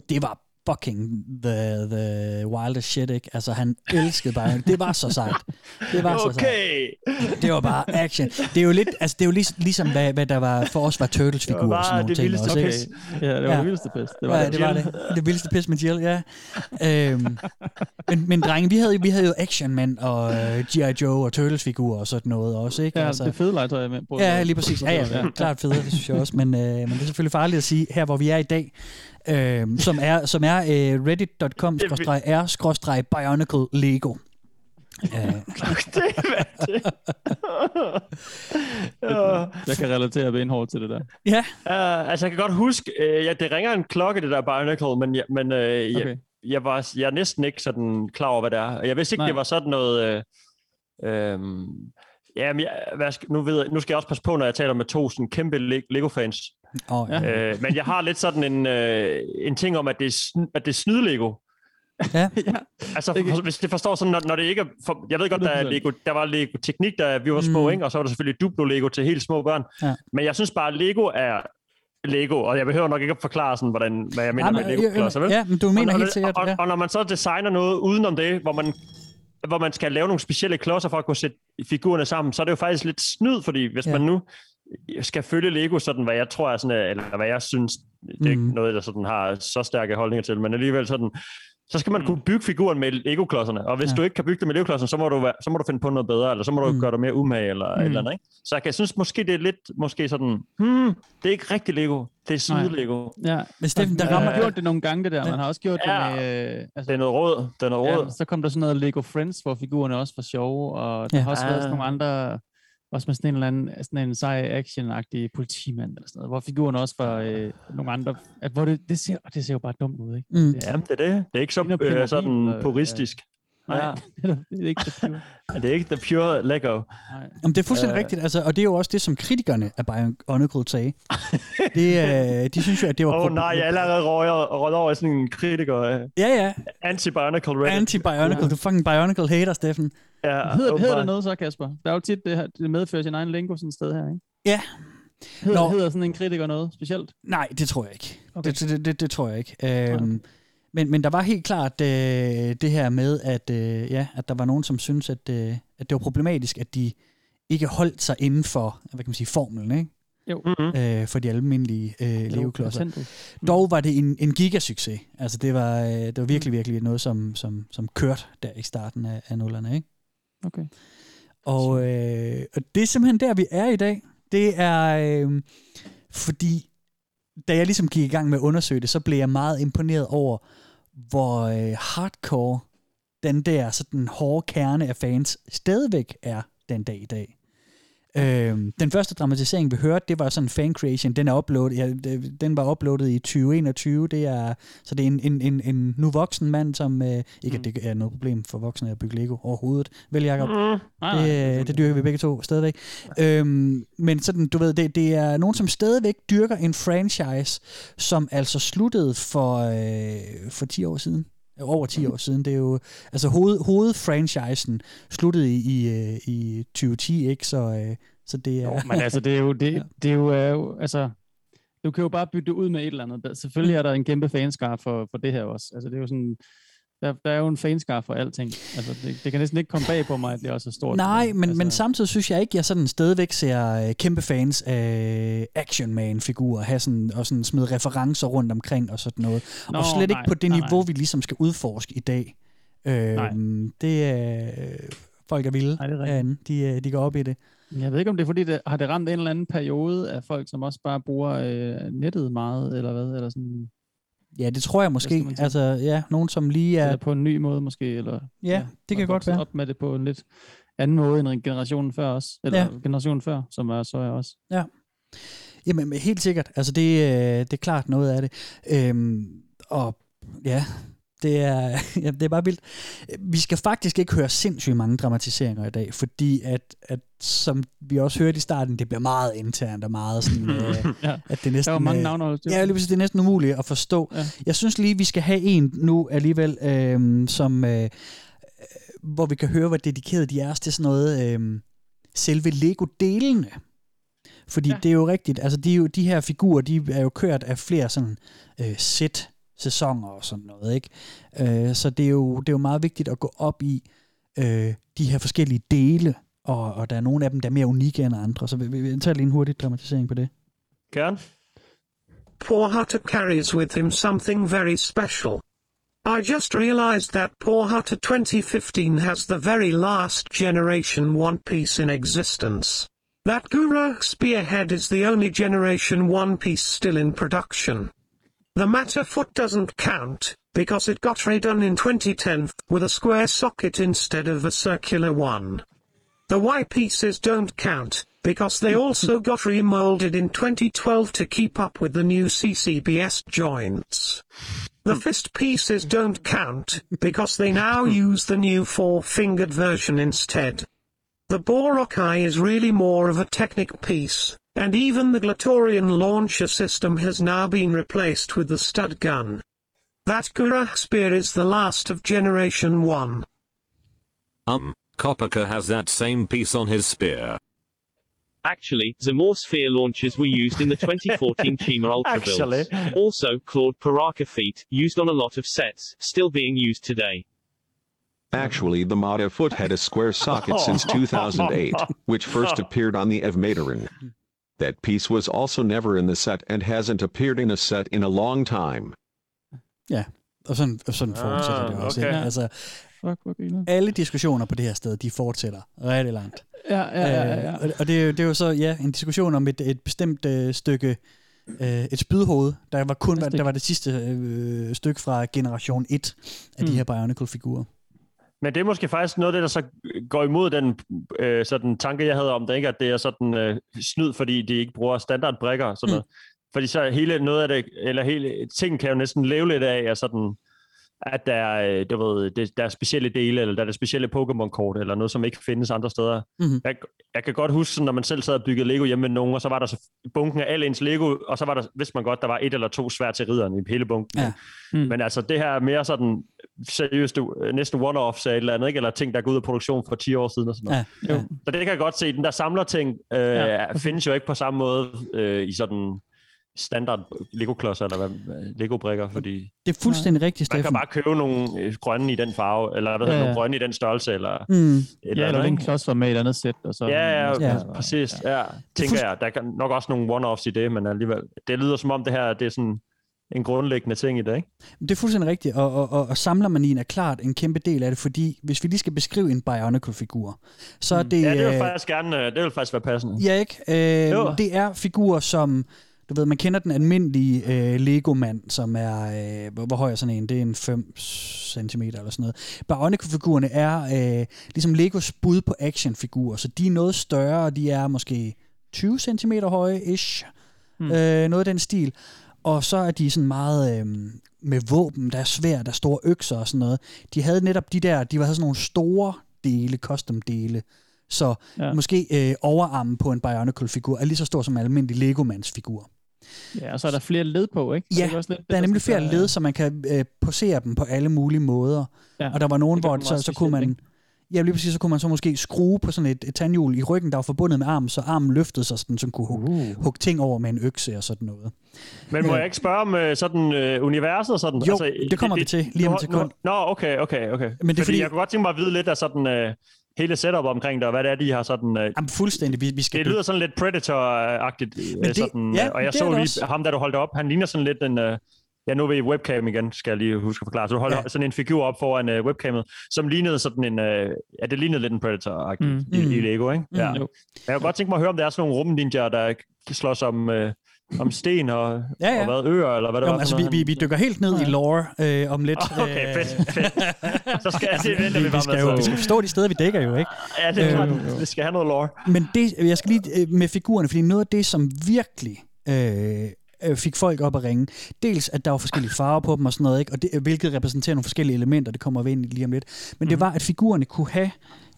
det var fucking the, the wildest shit, ikke? Altså, han elskede Bionicle. Det var så sejt. Det var så sejt. Okay. Det var bare action. Det er jo lidt, altså det er jo lig, ligesom, hvad, hvad der var for os var Turtles figurer Det var og sådan bare nogle det ting vildeste også, pis. Ja, det var det vildeste pis. Det var ja, det. det var det. Det vildeste pis med Jill, ja. Øhm, men, men drenge, vi havde, vi havde jo Action Man og uh, G.I. Joe og Turtles figurer og sådan noget også, ikke? Ja, det er fede legetøj, jeg med på. Ja, lige præcis. Ja, ja, ja. klart federe, det synes jeg også. Men, øh, men det er selvfølgelig farligt at sige, her hvor vi er i dag, øh, som er, som er øh, reddit.com-r-bionicle Lego. Øh, Jeg kan relatere benhårdt til det der. Ja. Uh, altså, jeg kan godt huske, uh, ja, det ringer en klokke, det der Bionicle, men, jeg, men uh, jeg, Okay. jeg, var, jeg er næsten ikke sådan klar over, hvad det er. Jeg vidste ikke, Nej. det var sådan noget... Uh, um, jamen, jeg, hvad skal, nu, ved jeg, nu skal jeg også passe på, når jeg taler med to sådan kæmpe Le- Lego-fans. Oh, ja. uh, men jeg har lidt sådan en, uh, en ting om, at det er, sn- at det er snyd-Lego. Ja. Altså, for, hvis det forstår sådan, når, når det ikke er... For, jeg ved godt, der, er 100%. Lego, der var Lego Teknik, da vi var små, Mm. ikke? og så var der selvfølgelig Duplo-Lego til helt små børn. Ja. Men jeg synes bare, at Lego er Lego, og jeg behøver nok ikke at forklare, sådan, hvordan, hvad jeg mener Nej, med men, Lego-klodser, vel? ja, men du mener og, helt og, sikkert, Og, ja. og, når man så designer noget udenom det, hvor man, hvor man skal lave nogle specielle klodser for at kunne sætte figurerne sammen, så er det jo faktisk lidt snyd, fordi hvis Ja. ja. man nu skal følge Lego sådan, hvad jeg tror er sådan, øh, eller hvad jeg synes, det er ikke Mhm. noget, der sådan har så stærke holdninger til, men alligevel sådan, så skal man kunne bygge figuren med Lego-klodserne, og hvis Ja. du ikke kan bygge det med Lego-klodserne, så må du, være, så må du finde på noget bedre, eller så må du Mm. mm. gøre dig mere umage, eller mm. eller andet, ikke? Så jeg kan synes måske, det er lidt, måske sådan, hmm, det er ikke rigtig Lego, det er snyd-Lego. Ja. Men Steffen, der rammer... har gjort det nogle gange, det der. Man har også gjort Ja. det med... Øh, altså, Det er noget råd, det er noget råd. ja, så kom der sådan noget Lego Friends, hvor figurerne også var sjove, og der Ja. har også været sådan nogle Ah. andre... Også med sådan en eller anden sådan en sej action-agtig politimand eller sådan noget, hvor figurerne også var øh, nogle andre, at hvor det, det, ser, det ser jo bare dumt ud, ikke? Mm. Ja, det er det. Det er ikke så øh, sådan øh, puristisk. Nej, Ja. det er ikke det pure. Det er ikke the pure Lego. Nej. Jamen, det er fuldstændig Øh. rigtigt, altså, og det er jo også det, som kritikerne af Bionicle sagde. det, øh, de synes jo, at det var... Åh oh, nej, jeg er allerede røget, over i sådan en kritiker af Ja, ja. anti-bionicle Reddit. Anti-Bionicle. Du fucking Bionicle hater, Steffen. Ja, Hedder, hedder åbenbart. det noget så, Kasper? Der er jo tit, det, her, det medfører sin egen lingo sådan et sted her, ikke? Ja. Hedder, Nå. hedder sådan en kritiker noget specielt? Nej, det tror jeg ikke. Okay. Det, det, det, det tror jeg ikke. Øhm, men, men der var helt klart øh, det her med, at, øh, ja, at der var nogen, som synes, at, øh, at det var problematisk, at de ikke holdt sig inden for hvad kan man sige, formelen, ikke? Jo. Mm-hmm. Øh, for de almindelige øh, Lego-klodser. patentet. Dog var det en, en gigasucces. Altså det var, øh, det var virkelig, virkelig noget, som, som, som kørte der i starten af, af nullerne, ikke? Okay. Og, øh, og det er simpelthen der, vi er i dag. Det er, øh, fordi da jeg ligesom gik i gang med at undersøge det, så blev jeg meget imponeret over, hvor øh, hardcore den der sådan hårde kerne af fans stadigvæk er den dag i dag. Øhm, den første dramatisering, vi hørte, det var sådan en fan creation. Den er uploadet, ja, den var uploadet i 2021. Det er, så det er en, en, en, en nu voksen mand, som øh, ikke, at det er noget problem for voksne at bygge Lego overhovedet. Vel, Jacob? Mm. Nej, nej, Det, øh, det dyrker vi begge to stadigvæk. Øhm, men sådan, du ved, det, det er nogen, som stadigvæk dyrker en franchise, som altså sluttede for, øh, for 10 år siden. Over 10 år siden. Det er jo, altså hoved, hovedfranchisen sluttede i, i, øh, i 2010, ikke? Så, øh, så det er... Jo, men altså, det er jo, det, det er jo, altså, du kan jo bare bytte det ud med et eller andet. Selvfølgelig er der en kæmpe fanskar for, for det her også. Altså, det er jo sådan, der, der er jo en fanskar for alting. Altså, det, det kan næsten ikke komme bag på mig, at det også er stort. Nej, men, altså... men samtidig synes jeg ikke, jeg sådan stadigvæk ser øh, kæmpe fans af Action Man-figurer, have sådan, og sådan smide referencer rundt omkring og sådan noget. Nå, og slet nej, ikke på det nej, niveau, nej. vi ligesom skal udforske i dag. Øh, det er folk er vilde Nej, det er rigtigt. De, øh, de går op i det. Jeg ved ikke, om det er fordi, det, har det ramt en eller anden periode af folk, som også bare bruger øh, nettet meget, eller hvad? Eller sådan, Ja, det tror jeg måske. Altså, ja, nogen som lige er... Eller på en ny måde måske, eller... Ja, det kan godt være. op med det på en lidt anden måde end generationen før os. Eller Ja. ja. generationen før, som er så er også. Ja. Jamen, men helt sikkert. Altså, det, øh, det er klart noget af det. Øhm, og ja, det er, ja, det er bare vildt. Vi skal faktisk ikke høre sindssygt mange dramatiseringer i dag, fordi at, at som vi også hørte i starten, det bliver meget internt og meget sådan, øh, Ja. at det er næsten... Der var mange øh, navne. Ja, lige præcis, det er næsten umuligt at forstå. Ja. Jeg synes lige, vi skal have en nu alligevel, øh, som, øh, hvor vi kan høre, hvor dedikeret de er til sådan noget, øh, selve Lego-delene. Fordi ja. det er jo rigtigt, altså de, jo, de her figurer, de er jo kørt af flere sådan øh, sæt sæsoner og sådan noget. Ikke? Øh, så det er, jo, det er jo meget vigtigt at gå op i øh, de her forskellige dele, og, og der er nogle af dem, der er mere unikke end andre. Så vi, vi, vi tager lige en hurtig dramatisering på det. Karen? Poor Hutter carries with him something very special. I just realized that Poor Hutter 2015 has the very last Generation One piece in existence. That Guru Spearhead is the only Generation One piece still in production. The matter foot doesn't count, because it got redone in 2010 with a square socket instead of a circular one. The Y pieces don't count, because they also got remolded in 2012 to keep up with the new CCBS joints. The fist pieces don't count, because they now use the new four-fingered version instead. The Borokai is really more of a Technic piece, and even the Glatorian launcher system has now been replaced with the stud gun. That Gurah spear is the last of Generation 1. Um, Kopaka has that same piece on his spear. Actually, Zamor sphere launchers were used in the 2014 Chima Ultra Actually. builds. Also, Claude Paraka feet, used on a lot of sets, still being used today. Actually, the Mata foot had a square socket since 2008, which first appeared on the Evmatoran. That piece was also never in the set and hasn't appeared in a set in a long time. Ja, og sådan, og sådan fortsætter Ah, det også. okay. Ikke? Altså, Fuck, hvor alle diskussioner på det her sted, de fortsætter rigtig langt. Ja, ja, ja, ja. Øh, og- det, er jo- det er jo så ja, en diskussion om et, et bestemt øh, stykke, øh, et spydhoved, der var kun der var det sidste øh, stykke fra generation 1 af mm. de her Bionicle-figurer. Men det er måske faktisk noget af det, der så går imod den øh, sådan tanke, jeg havde om det, ikke? at det er sådan øh, snyd, fordi de ikke bruger standardbrikker og sådan Mm. noget. Fordi så hele noget af det, eller hele ting kan jo næsten leve lidt af, at sådan, at der er, øh, du ved, det, der er specielle dele, eller der er specielle Pokémon-kort, eller noget, som ikke findes andre steder. Mhm. Jeg, jeg kan godt huske, sådan, når man selv sad og byggede Lego hjemme med nogen, og så var der så bunken af alle ens Lego, og så var der, vidste man godt, der var et eller to svær til ridderen i hele bunken. Ja. Mm. Men altså, det her er mere sådan seriøst, øh, næsten one-offs af et eller andet, ikke? eller ting, der er gået ud af produktion for 10 år siden og sådan noget. Ja, ja. Så det kan jeg godt se. Den der samlerting øh, Ja, ja, findes jo ikke på samme måde øh, i sådan standard Lego-klodser eller hvad, Lego-brikker, fordi Det er fuldstændig rigtigt, man kan Steffen. bare købe nogle øh, grønne i den farve, eller hvad Ja, hedder, ja. nogle grønne i den størrelse, eller Mm. et Ja, eller andet, den ikke? klods var med i et andet sæt. Og så Ja, ja, Ja. ja, præcis. Ja, tænker jeg. Der er nok også nogle one-offs i det, men alligevel. Det lyder som om det her det er sådan en grundlæggende ting i det, ikke? Det er fuldstændig rigtigt, og, og, og, og samlermanien er klart en kæmpe del af det, fordi hvis vi lige skal beskrive en Bionicle-figur, så er det... Ja, det vil øh, faktisk gerne, øh, det vil faktisk være passende. Ja, ikke? Øh, Jo. det er figurer, som... Du ved, man kender den almindelige øh, Lego-mand, som er... Øh, hvor, hvor høj er sådan en? Det er en 5 cm eller sådan noget. Bionicle-figurerne er øh, ligesom Legos bud på actionfigurer, så de er noget større, de er måske 20 cm høje-ish. Mm. Øh, noget af den stil. Og så er de sådan meget øh, med våben, der er svært, der er store økser og sådan noget. De havde netop de der, de havde sådan nogle store dele, custom-dele, så Ja. måske øh, overarmen på en Bionicle-figur er lige så stor som en almindelig Lego-mands-figur. Ja, og så er der flere led på, ikke? Så Ja, det er også lidt det, der er nemlig flere led, så man kan øh, posere dem på alle mulige måder. Ja, og der var nogen, det hvor så, så kunne man... Ja, lige præcis, så kunne man så måske skrue på sådan et, et tandhjul i ryggen, der var forbundet med armen, så armen løftede sig, sådan, så den kunne hugge, uh. hugge ting over med en økse og sådan noget. Men må Øh. jeg ikke spørge om øh, sådan øh, universet og sådan? Altså, Jo, det kommer vi til lige om et sekund. Nå, okay, okay, okay. Men det er fordi, fordi- jeg kunne godt tænke mig at vide lidt af sådan øh, hele setup omkring det, og hvad det er, de har sådan... Øh, Jamen fuldstændig, vi, vi skal... det lyder sådan lidt Predator-agtigt, Men øh, det- sådan, ja, øh, og jeg det så lige også. ham, da du holdt op, han ligner sådan lidt en... Øh, Ja, nu er vi i webcam igen, skal jeg lige huske at forklare. Så du holder Ja. sådan en figur op foran uh, webcamet, som lignede sådan en... Uh, ja, det lignede lidt en Predator-agtig Mm. mm. i, i Lego, ikke? Mm. Ja. Jo. Jeg kunne godt tænke mig at høre, om der er sådan nogle rumninjaer, der slås om, uh, om sten og, Ja, ja. og hvad, øer, eller hvad det Jo, var. altså, vi, vi, vi dykker helt ned i lore øh, om lidt. Okay, Øh, fedt, fedt. Så skal jeg det venter vi vi, bare vi, skal med. jo, vi skal forstå de steder, vi dækker jo, ikke? Ja, det er Øh. Det skal have noget lore. Men det, jeg skal lige øh, med figurerne, fordi noget af det, som virkelig øh, øh, fik folk op at ringe, dels at der var forskellige farver på dem og sådan noget, ikke? Og det, hvilket repræsenterer nogle forskellige elementer, det kommer vi ind i lige om lidt. Men Mhm. det var, at figurerne kunne have,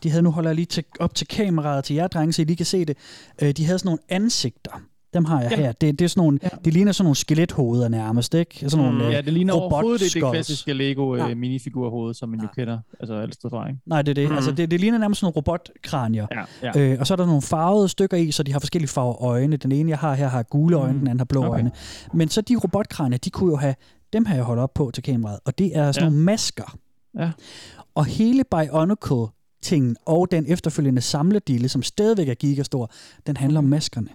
de havde, nu holder jeg lige til, op til kameraet til jer drenge, så I lige kan se det, øh, de havde sådan nogle ansigter. Dem har jeg Ja. ja. her. Det, det, er sådan nogle, ja. det ligner sådan nogle skelethoveder nærmest, ikke? Sådan nogle, Mm, øh, ja, det ligner overhovedet ikke det klassiske Lego øh, minifigurhoved, som man jo kender, altså alle steder fra, ikke? Nej, det er det. Mm. Altså, det, det ligner nærmest sådan nogle robotkranier. Ja, ja. Øh, og så er der nogle farvede stykker i, så de har forskellige farver øjne. Den ene, jeg har her, har gule øjne, Mm. den anden har blå Okay. øjne. Men så de robotkranier, de kunne jo have dem har jeg holdt op på til kameraet, og det er sådan Ja. nogle masker. Ja. Og hele Bionicle-tingen og den efterfølgende samledele, som stadigvæk er gigastor, den handler om maskerne.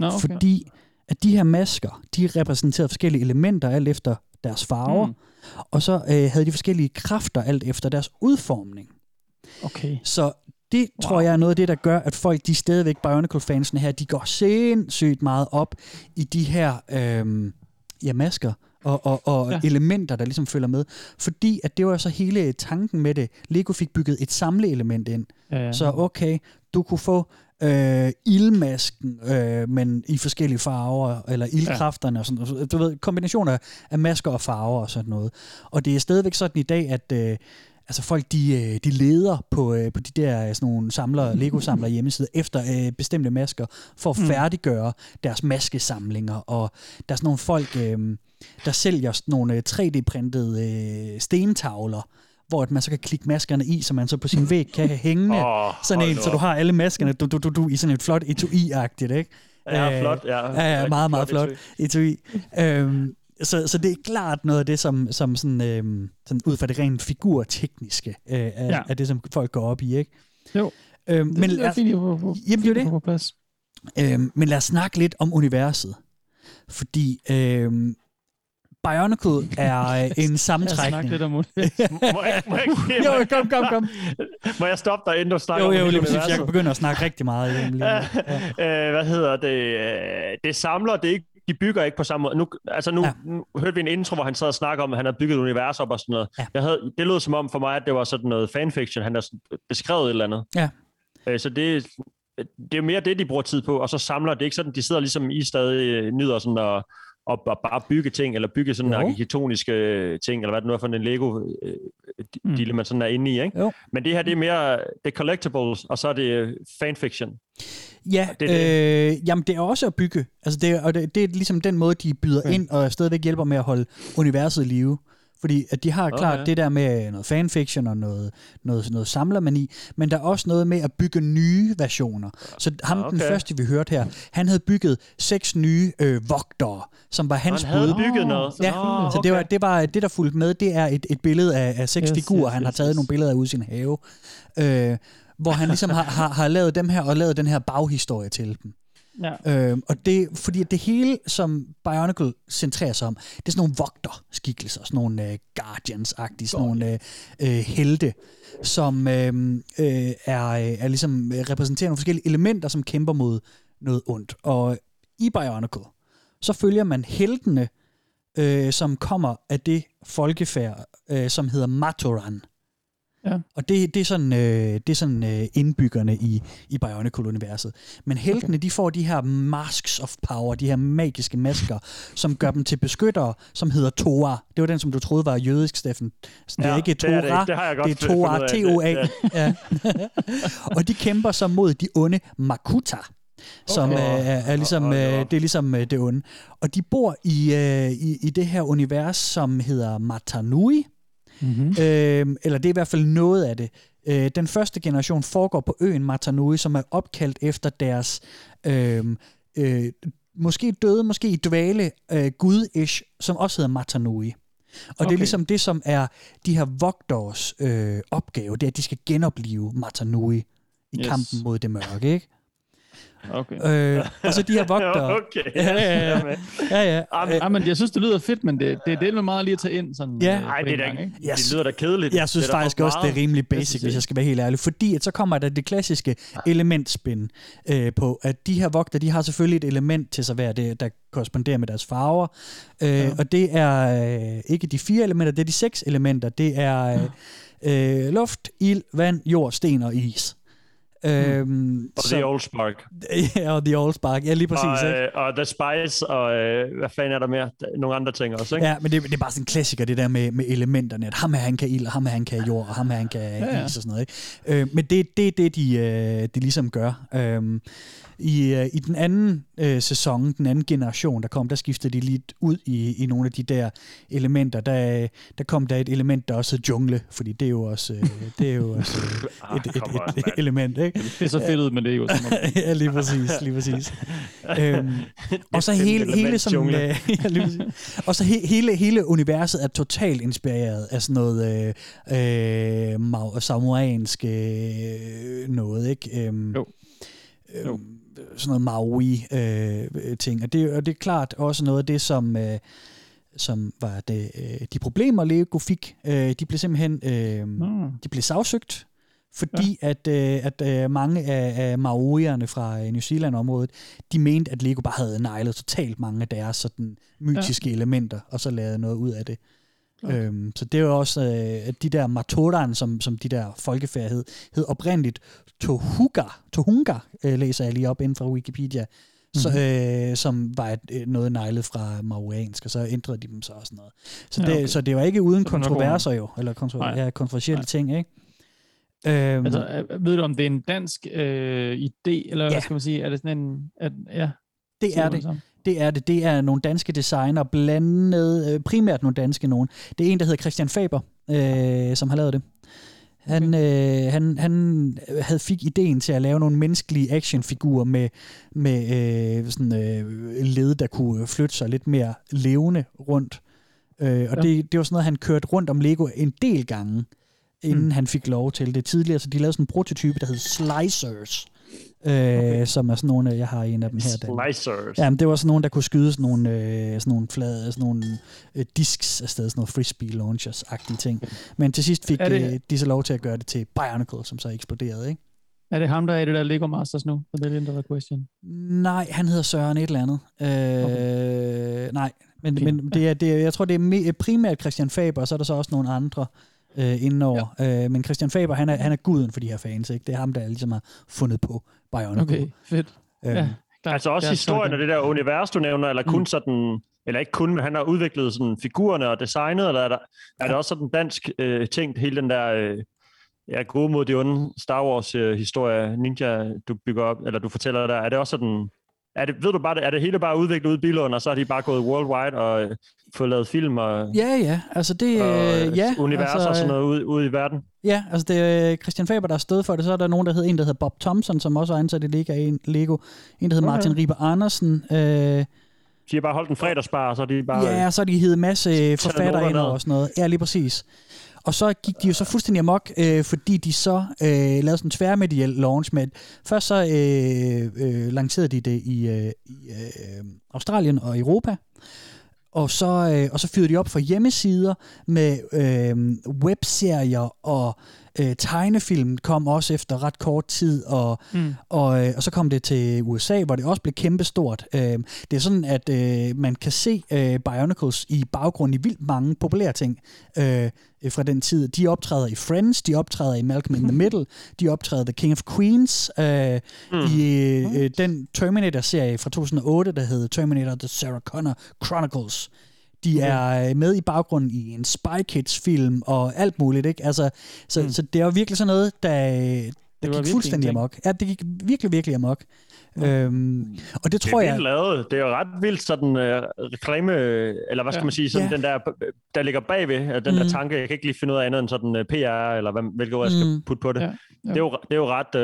Nå, okay. Fordi at de her masker, de repræsenterede forskellige elementer alt efter deres farver, Mm. og så øh, havde de forskellige kræfter alt efter deres udformning. Okay. Så det wow. tror jeg er noget af det, der gør, at folk, de stadigvæk Bionicle-fansene her, de går sindssygt meget op i de her øhm, ja, masker og, og, og ja. elementer, der ligesom følger med. Fordi at det var så hele tanken med det. Lego fik bygget et samleelement ind. Ja, ja. Så okay, du kunne få øh, ildmasken, øh, men i forskellige farver, eller ildkræfterne og sådan noget. Du ved, kombinationer af masker og farver og sådan noget. Og det er stadigvæk sådan i dag, at øh, altså folk de, øh, de leder på, øh, på de der øh, sådan nogle samler, Lego-samler hjemmesider efter øh, bestemte masker, for at Mm. færdiggøre deres maskesamlinger. Og der er sådan nogle folk, øh, der sælger sådan nogle øh, 3D-printede øh, stentavler, hvor at man så kan klikke maskerne i, så man så på sin væg kan hængende Åh, sådan en, så du har alle maskerne du, du, du, du, i sådan et flot etui-agtigt, ikke? Ja, Øh, flot, ja. Ja, ja meget, meget flot flot etui. øhm, så, så det er klart noget af det, som, som sådan, øhm, sådan ud fra det rent figurtekniske, øh, er, Ja. er det, som folk går op i, ikke? Jo. Øhm, Det men er fint, få- få- jamen, det er det. på plads. Øhm, men lad os snakke lidt om universet. Fordi øhm, Bionicle er øh, en sammentrækning. snakke lidt om må jeg, må jeg, må jeg, Jo, kom, kom, kom. Må jeg stoppe dig, inden du snakker Jo, om jo, hele lige præcis. Jeg kan begynde at snakke rigtig meget. dem lige nu. øh, hvad hedder det? Øh, Det samler, det er ikke, de bygger ikke på samme måde. Nu, altså nu, ja. nu hørte vi en intro, hvor han sad og snakkede om, at han havde bygget et univers op og sådan noget. Ja. Jeg havde, det lød som om for mig, at det var sådan noget fanfiction. Han har beskrevet et eller andet. Ja. Øh, Så det, det er mere det, de bruger tid på, og så samler det ikke sådan, de sidder ligesom i stadig nyder sådan at, at bare bygge ting, eller bygge sådan Jo. arkitektoniske øh, ting, eller hvad det nu er for en Lego øh, Mm. man sådan er inde i, ikke? Jo. Men det her, det er mere, det er collectibles, og så er det øh, fanfiction. Ja, Det det er øh, jamen det er også at bygge. Altså det, og det, det er ligesom den måde, de byder Okay. ind og stadigvæk hjælper med at holde universet i live. Fordi at de har Okay. klart det der med noget fanfiction og noget, noget, noget samlermani, men der er også noget med at bygge nye versioner. Så ham, okay. den Okay. første, vi hørte her, han havde bygget seks nye øh, vogtere, som var hans Han havde bud. bygget noget? Ja, Nå, så det, var, okay. det var det, der fulgte med. Det er et, et billede af, af seks Yes, figurer. yes, han har taget yes. nogle billeder af ude i sin have. Øh, hvor han ligesom har, har, har lavet dem her, og lavet den her baghistorie til dem. Ja. Øhm, og det, fordi det hele, som Bionicle centrerer sig om, det er sådan nogle vogter-skikkelser, sådan nogle øh, Guardians-agtige, sådan nogle øh, øh helte, som øh, øh, er, øh, er ligesom øh, repræsenterer nogle forskellige elementer, som kæmper mod noget ondt. Og i Bionicle, så følger man heltene, øh, som kommer af det folkefærd, øh, som hedder Matoran. Ja. Og det, det er sådan, øh, det er sådan øh, indbyggerne i, i Bionicle-universet. Men heltene, okay. de får de her masks of power, de her magiske masker, som gør dem til beskyttere, som hedder Tora. Det var den, som du troede var jødisk, Steffen. Så det Ja, er ikke det er det Tora, ikke. Det har jeg godt det er Tora. T-O-A. Ja. og de kæmper så mod de onde Makuta som Okay. okay. er, er ligesom, øh, det er ligesom øh, det onde. Og de bor i, øh, i, i det her univers, som hedder Matanui, Mm-hmm. øh, eller det er i hvert fald noget af det. Øh, den første generation foregår på øen Matanui, som er opkaldt efter deres øh, øh, måske døde, måske i dvale øh, gud-ish, som også hedder Matanui. Og okay. det er ligesom det, som er de her vogters øh, opgave, det er, at de skal genopleve Matanui i yes. kampen mod det mørke, ikke? Okay. Øh, og så de her vogtere. Okay. Ja, ja, ja. ja, ja. Ah, men, ah, men jeg synes, det lyder fedt, men det, det er det meget lige at tage ind sådan Ja. øh, Nej, på det, er gang, ikke, det lyder da kedeligt. Jeg synes det er faktisk også, det er rimelig Jeg basic, synes hvis jeg skal være helt ærlig. Fordi at så kommer der det klassiske elementspin øh, på, at de her vogter, de har selvfølgelig et element til sig hver, det, der korresponderer med deres farver. Øh, ja. Og det er øh, ikke de fire elementer, det er de seks elementer. Det er øh, øh, luft, ild, vand, jord, sten og is. Øhm, Og The Old Spark. ja, og The Old Spark. Ja, lige præcis. og, ikke? øh, og The Spice, og øh, hvad fanden er der mere? Er Nogle andre ting også, ikke? Ja, men det, det er bare sådan en klassiker, det der med, med elementerne, at ham her, han kan ild, og ham her, han kan jord, og ham her, han kan ja. ja. is og sådan noget. Ikke? Øh, men det er det, det, de, øh, de ligesom gør. Øh, i, øh, I den anden øh, sæson, den anden generation, der kom, der skiftede de lidt ud i, i nogle af de der elementer. Der, der kom der et element, der også hed jungle, fordi det er jo også, øh, det er jo også øh, Ah, et, et, on, et, et mand. element. Ikke? Det er så fedt ud med Lego. Som ja, lige præcis, lige præcis. øhm, og så hele, hele sådan, øh, ja, lige præcis. og så he, hele, hele universet er totalt inspireret af sådan noget øh, øh, ma- samoansk øh, noget, ikke? Øhm, jo. jo. Sådan noget Maui-ting. og, det, og det er klart også noget af det, som... Øh, som var det, øh, de problemer, Lego fik. Øh, de blev simpelthen øh, mm. de blev sagsøgt, fordi ja. at, øh, at øh, mange af, af maorierne fra øh, New Zealand-området, de mente, at Lego bare havde nejlet totalt mange af deres sådan, mytiske ja. elementer, og så lavet noget ud af det. Okay. Øhm, så det er jo også, øh, at de der Matoran, som, som de der folkefærd hed, hed oprindeligt Tohuga, Tohunga, øh, læser jeg lige op inden fra Wikipedia, så, Mhm. øh, som var et, øh, noget nejlet fra mauriansk, og så ændrede de dem så også noget. Så, Ja, det, okay. så det var ikke uden Så er kontroverser jo, eller kontro- Nej. ja, kontroversielle ting, ikke? Øhm, Altså, øh, ved du, om det er en dansk øh, idé, eller Ja. hvad skal man sige? Er det sådan en... At, ja, Det er det. Det er det. Det er nogle danske designer, blandet øh, primært nogle danske nogen. Det er en, der hedder Christian Faber, øh, som har lavet det. Han, øh, han, han havde fik ideen til at lave nogle menneskelige actionfigurer med, med øh, sådan, øh, led, der kunne flytte sig lidt mere levende rundt. Øh, og Ja. det, det var sådan noget, han kørte rundt om Lego en del gange, inden mm. han fik lov til det tidligere. Så de lavede sådan en prototype, der hed Slicers. Øh, okay. Som er sådan nogle, jeg har en af dem her. Dan. Slicers. Ja, men det var sådan nogle, der kunne skyde sådan nogle, øh, sådan nogle flade, sådan nogle øh, disks afsted, sådan nogle frisbee launchers-agtige ting. Men til sidst fik Er det- øh, de så lov til at gøre det til Bionicle, som så eksploderede, ikke? Er det ham, der er i det der Lego Masters nu? The Million Dollar Question. Nej, han hedder Søren et eller andet. Øh, okay. Nej, men, Fint. men det er, det er, jeg tror, det er primært Christian Faber, og så er der så også nogle andre øh, indenover. Ja. Øh, men Christian Faber, han er, han er guden for de her fans, ikke? Det er ham, der ligesom har fundet på Bionicle. Okay, fedt. Øhm, Ja. Altså også er historien af det der univers, du nævner, eller kun mm. sådan, eller ikke kun, men han har udviklet sådan figurerne og designet, eller er, der, er det også sådan dansk øh, ting, hele den der øh, ja, gode mod de onde Star Wars øh, historie, Ninja, du bygger op, eller du fortæller der, er det også sådan, er det, ved du bare, det- er det hele bare udviklet ud i Billund, og så har de bare gået worldwide og øh, fået lavet film og, Ja, ja, altså det, og øh, ja, universer altså, og sådan noget ud, ud i verden? Ja, altså det er Christian Faber, der har stået for det. Så er der nogen, der hedder en, der hedder Bob Thompson, som også er ansat i Lego. En, Lego. en der hedder Okay. Martin Riber Andersen. Øh, De har bare holdt en fredagsbar, og så de bare... ja, så de en masse forfattere noter ind og sådan noget. Ja, lige præcis. Og så gik de jo så fuldstændig amok, øh, fordi de så øh, lavede sådan en tværmediel launch med, først så øh, øh, lancerede de det i, øh, i øh, Australien og Europa, og så, øh, og så fyrede de op for hjemmesider med øh, webserier og øh, tegnefilm kom også efter ret kort tid, og, Mm. og, øh, og så kom det til USA, hvor det også blev kæmpestort. Øh, det er sådan, at øh, man kan se øh, Bionicles i baggrunden i vildt mange populære ting øh, fra den tid. De optræder i Friends, de optræder i Malcolm in the Middle, de optræder The King of Queens, øh, mm. i øh, den Terminator-serie fra 2008, der hed Terminator The Sarah Connor Chronicles. De Okay. er øh, med i baggrunden i en Spy Kids-film og alt muligt, ikke? Altså, så, mm. så det er jo virkelig sådan noget, der, der var gik fuldstændig amok. Ja, det gik virkelig, virkelig amok. Øhm, og det tror det er jeg... lavet. Det er jo ret vildt sådan uh, reklame, eller hvad skal Ja. man sige, sådan Ja. den der, der ligger bagved, øh, den Mm. der tanke, jeg kan ikke lige finde ud af andet end sådan uh, PR, eller hvad, hvilket ord jeg skal Mm. putte på det. Ja. Ja. Ja. Det, er jo, det er jo ret, uh,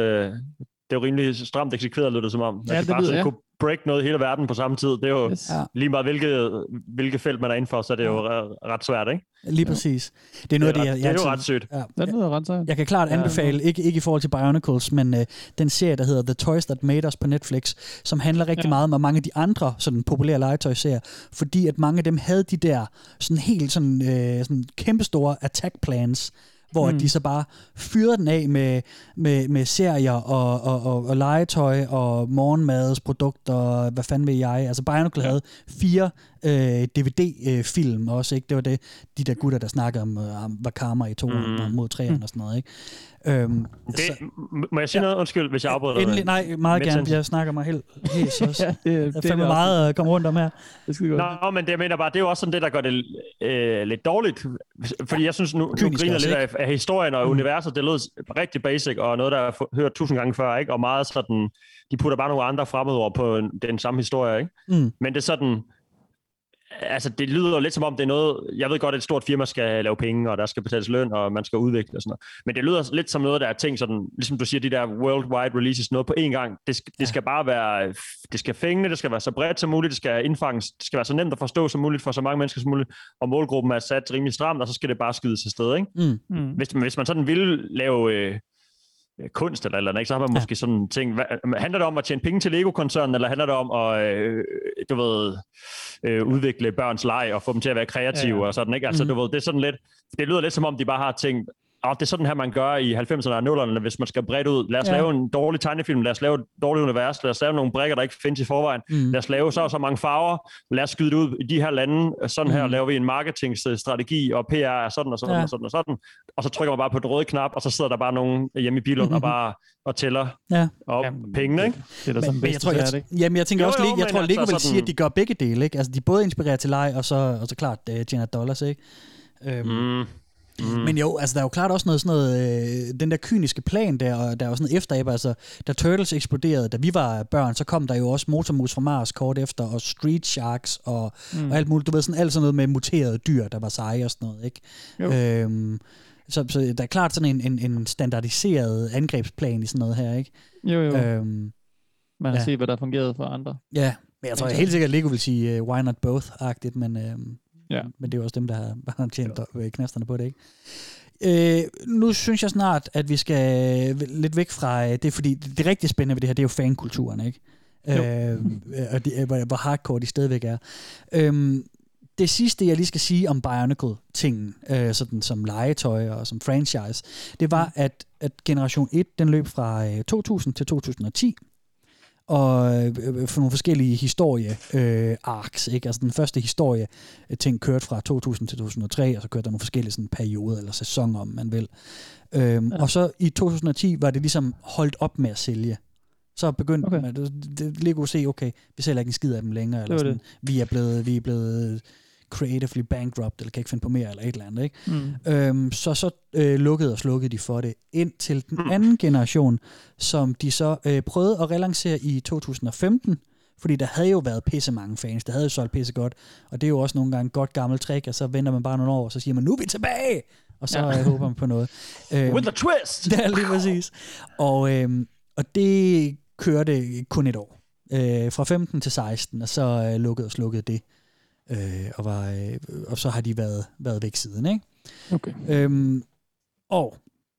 det er jo rimelig stramt eksekveret, lyder det som om. Ja, ja, det bare lyder, sådan ja. Break noget i hele verden på samme tid. Det er jo Yes. Lige meget, hvilket, hvilket felt man er inden for, så er det jo re- ret svært, ikke? Lige præcis. Det er noget det er, af ret, det, det jeg, er jo jeg ret sødt. Ja, Det lyder ret sejt. Jeg kan klart anbefale, ikke, ikke i forhold til Bionicles, men øh, den serie, der hedder The Toys That Made Us på Netflix, som handler rigtig Ja. meget om mange af de andre sådan populære legetøjserier, fordi at mange af dem havde de der sådan helt sådan, øh, sådan kæmpestore attack plans, hvor Mm. de så bare fyrede den af med, med, med serier og, og, og, og legetøj og morgenmadsprodukter, hvad fanden ved jeg. Altså Bionicle ja. havde fire øh, DVD-film også, ikke? Det var det, de der gutter, der snakkede om, øh, om Vakama i to mm. Mod træerne og sådan noget, ikke? Øhm, Det, må jeg sige noget? Undskyld, hvis jeg afbryder dig. endelig, nej, meget Mens gerne. Jeg snakker mig helt helt også. ja, det, det er fandme meget at komme rundt om her. Det skal godt. Nå, men det jeg mener bare, det er jo også sådan det, der gør det øh, lidt dårligt. Fordi jeg synes, nu, nu griner lidt af, af historien og mm. universet. Det lød rigtig basic, og noget, der er hørt tusind gange før, ikke? Og meget sådan, de putter bare nogle andre fremmedord på en, den samme historie, ikke? Mm. Men det er sådan, altså, det lyder lidt som om, det er noget... Jeg ved godt, at et stort firma skal lave penge, og der skal betales løn, og man skal udvikle og sådan noget. Men det lyder lidt som noget, der er ting sådan... Ligesom du siger, de der worldwide releases, noget på én gang. Det, skal, det skal bare være... Det skal fænge, det skal være så bredt som muligt, det skal indfanges, det skal være så nemt at forstå som muligt for så mange mennesker som muligt, og målgruppen er sat rimelig stramt, og så skal det bare skydes til sted, ikke? Mm. Mm. Hvis, hvis man sådan vil lave... Øh, kunst eller eller andet, ikke? så har man måske ja. sådan ting. Hvad, handler det om at tjene penge til Lego-koncernen, eller handler det om at, øh, du ved, øh, udvikle børns leg og få dem til at være kreative ja, ja. og sådan, ikke? Altså, mm. du ved, det er sådan lidt, det lyder lidt som om, de bare har tænkt, oh, det er sådan her, man gør i 90'erne og 0'erne, hvis man skal bredt ud. Lad os ja. lave en dårlig tegnefilm, lad os lave et dårligt univers, lad os lave nogle brækker, der ikke findes i forvejen, mm. lad os lave så og så mange farver, lad os skyde det ud i de her lande, sådan her mm. laver vi en marketingstrategi, og PR er sådan og sådan ja. og sådan og sådan, og så trykker man bare på den røde knap, og så sidder der bare nogen hjemme i bilen og bare og tæller ja. op pengene, ikke? Det er der sådan Men jeg, tror, jeg, jamen, jeg tænker Jo, også, jo, jeg men tror, Lego vil sige, at de gør begge dele, ikke? Altså, de både inspirerer til leg, og så, og så klart uh, tjener dollars, ikke? Øhm, mm. Mm. Men jo, altså der er jo klart også noget sådan noget, øh, den der kyniske plan der, og der er jo sådan efteræb, altså da Turtles eksploderede, da vi var børn, så kom der jo også Motormus fra Mars kort efter, og Street Sharks, og, Mm. og alt muligt, du ved sådan alt sådan noget med muterede dyr, der var seje og sådan noget, ikke? Jo. Øhm, så, så der er klart sådan en, en, en standardiseret angrebsplan i sådan noget her, ikke? Jo, jo. Øhm, Man har ja. set, hvad der fungerede for andre. Ja, men jeg tror helt sikkert, at Lego vil sige, uh, why not both-agtigt, men, uh, Ja. men det er jo også dem, der har, har tjent øh, knasterne på det, ikke? Øh, nu synes jeg snart, at vi skal lidt væk fra øh, det, fordi det, det rigtig spændende ved det her, det er jo fankulturen, ikke? Øh, og det, hvor, hvor hardcore de stadigvæk er. Øhm, det sidste, jeg lige skal sige om Bionicle-tingen, øh, sådan som legetøj og som franchise, det var, at, at Generation 1, den løb fra øh, 2000 til 2010, og øh, for nogle forskellige historie øh, ikke? Altså den første historie øh, ting kørte fra 2000 til 2003, og så kørte der nogle forskellige sådan perioder eller sæsoner, om man vil. Øhm, ja. Og så i 2010 var det ligesom holdt op med at sælge. Så begyndte okay. man, det, det, Lego at se, okay, vi sælger ikke en skid af dem længere, eller sådan, det. vi er blevet, vi er blevet creatively bankrupt, eller kan ikke finde på mere, eller et eller andet, ikke? Mm. Øhm, så så øh, lukkede og slukkede de for det ind til den anden generation, som de så øh, prøvede at relancere i 2015, fordi der havde jo været pisse mange fans, der havde jo solgt pisse godt, og det er jo også nogle gange godt gammelt trick, og så venter man bare nogle år, og så siger man, nu er vi tilbage! Og så Ja. ja. håber man på noget. Øhm, With a twist! Det er lige præcis. Og, øhm, og det kørte kun et år. Øh, fra 15 til 16, og så øh, lukkede og slukkede det. Øh, og, var, øh, og så har de været, været væk siden, ikke? Okay. Øhm, og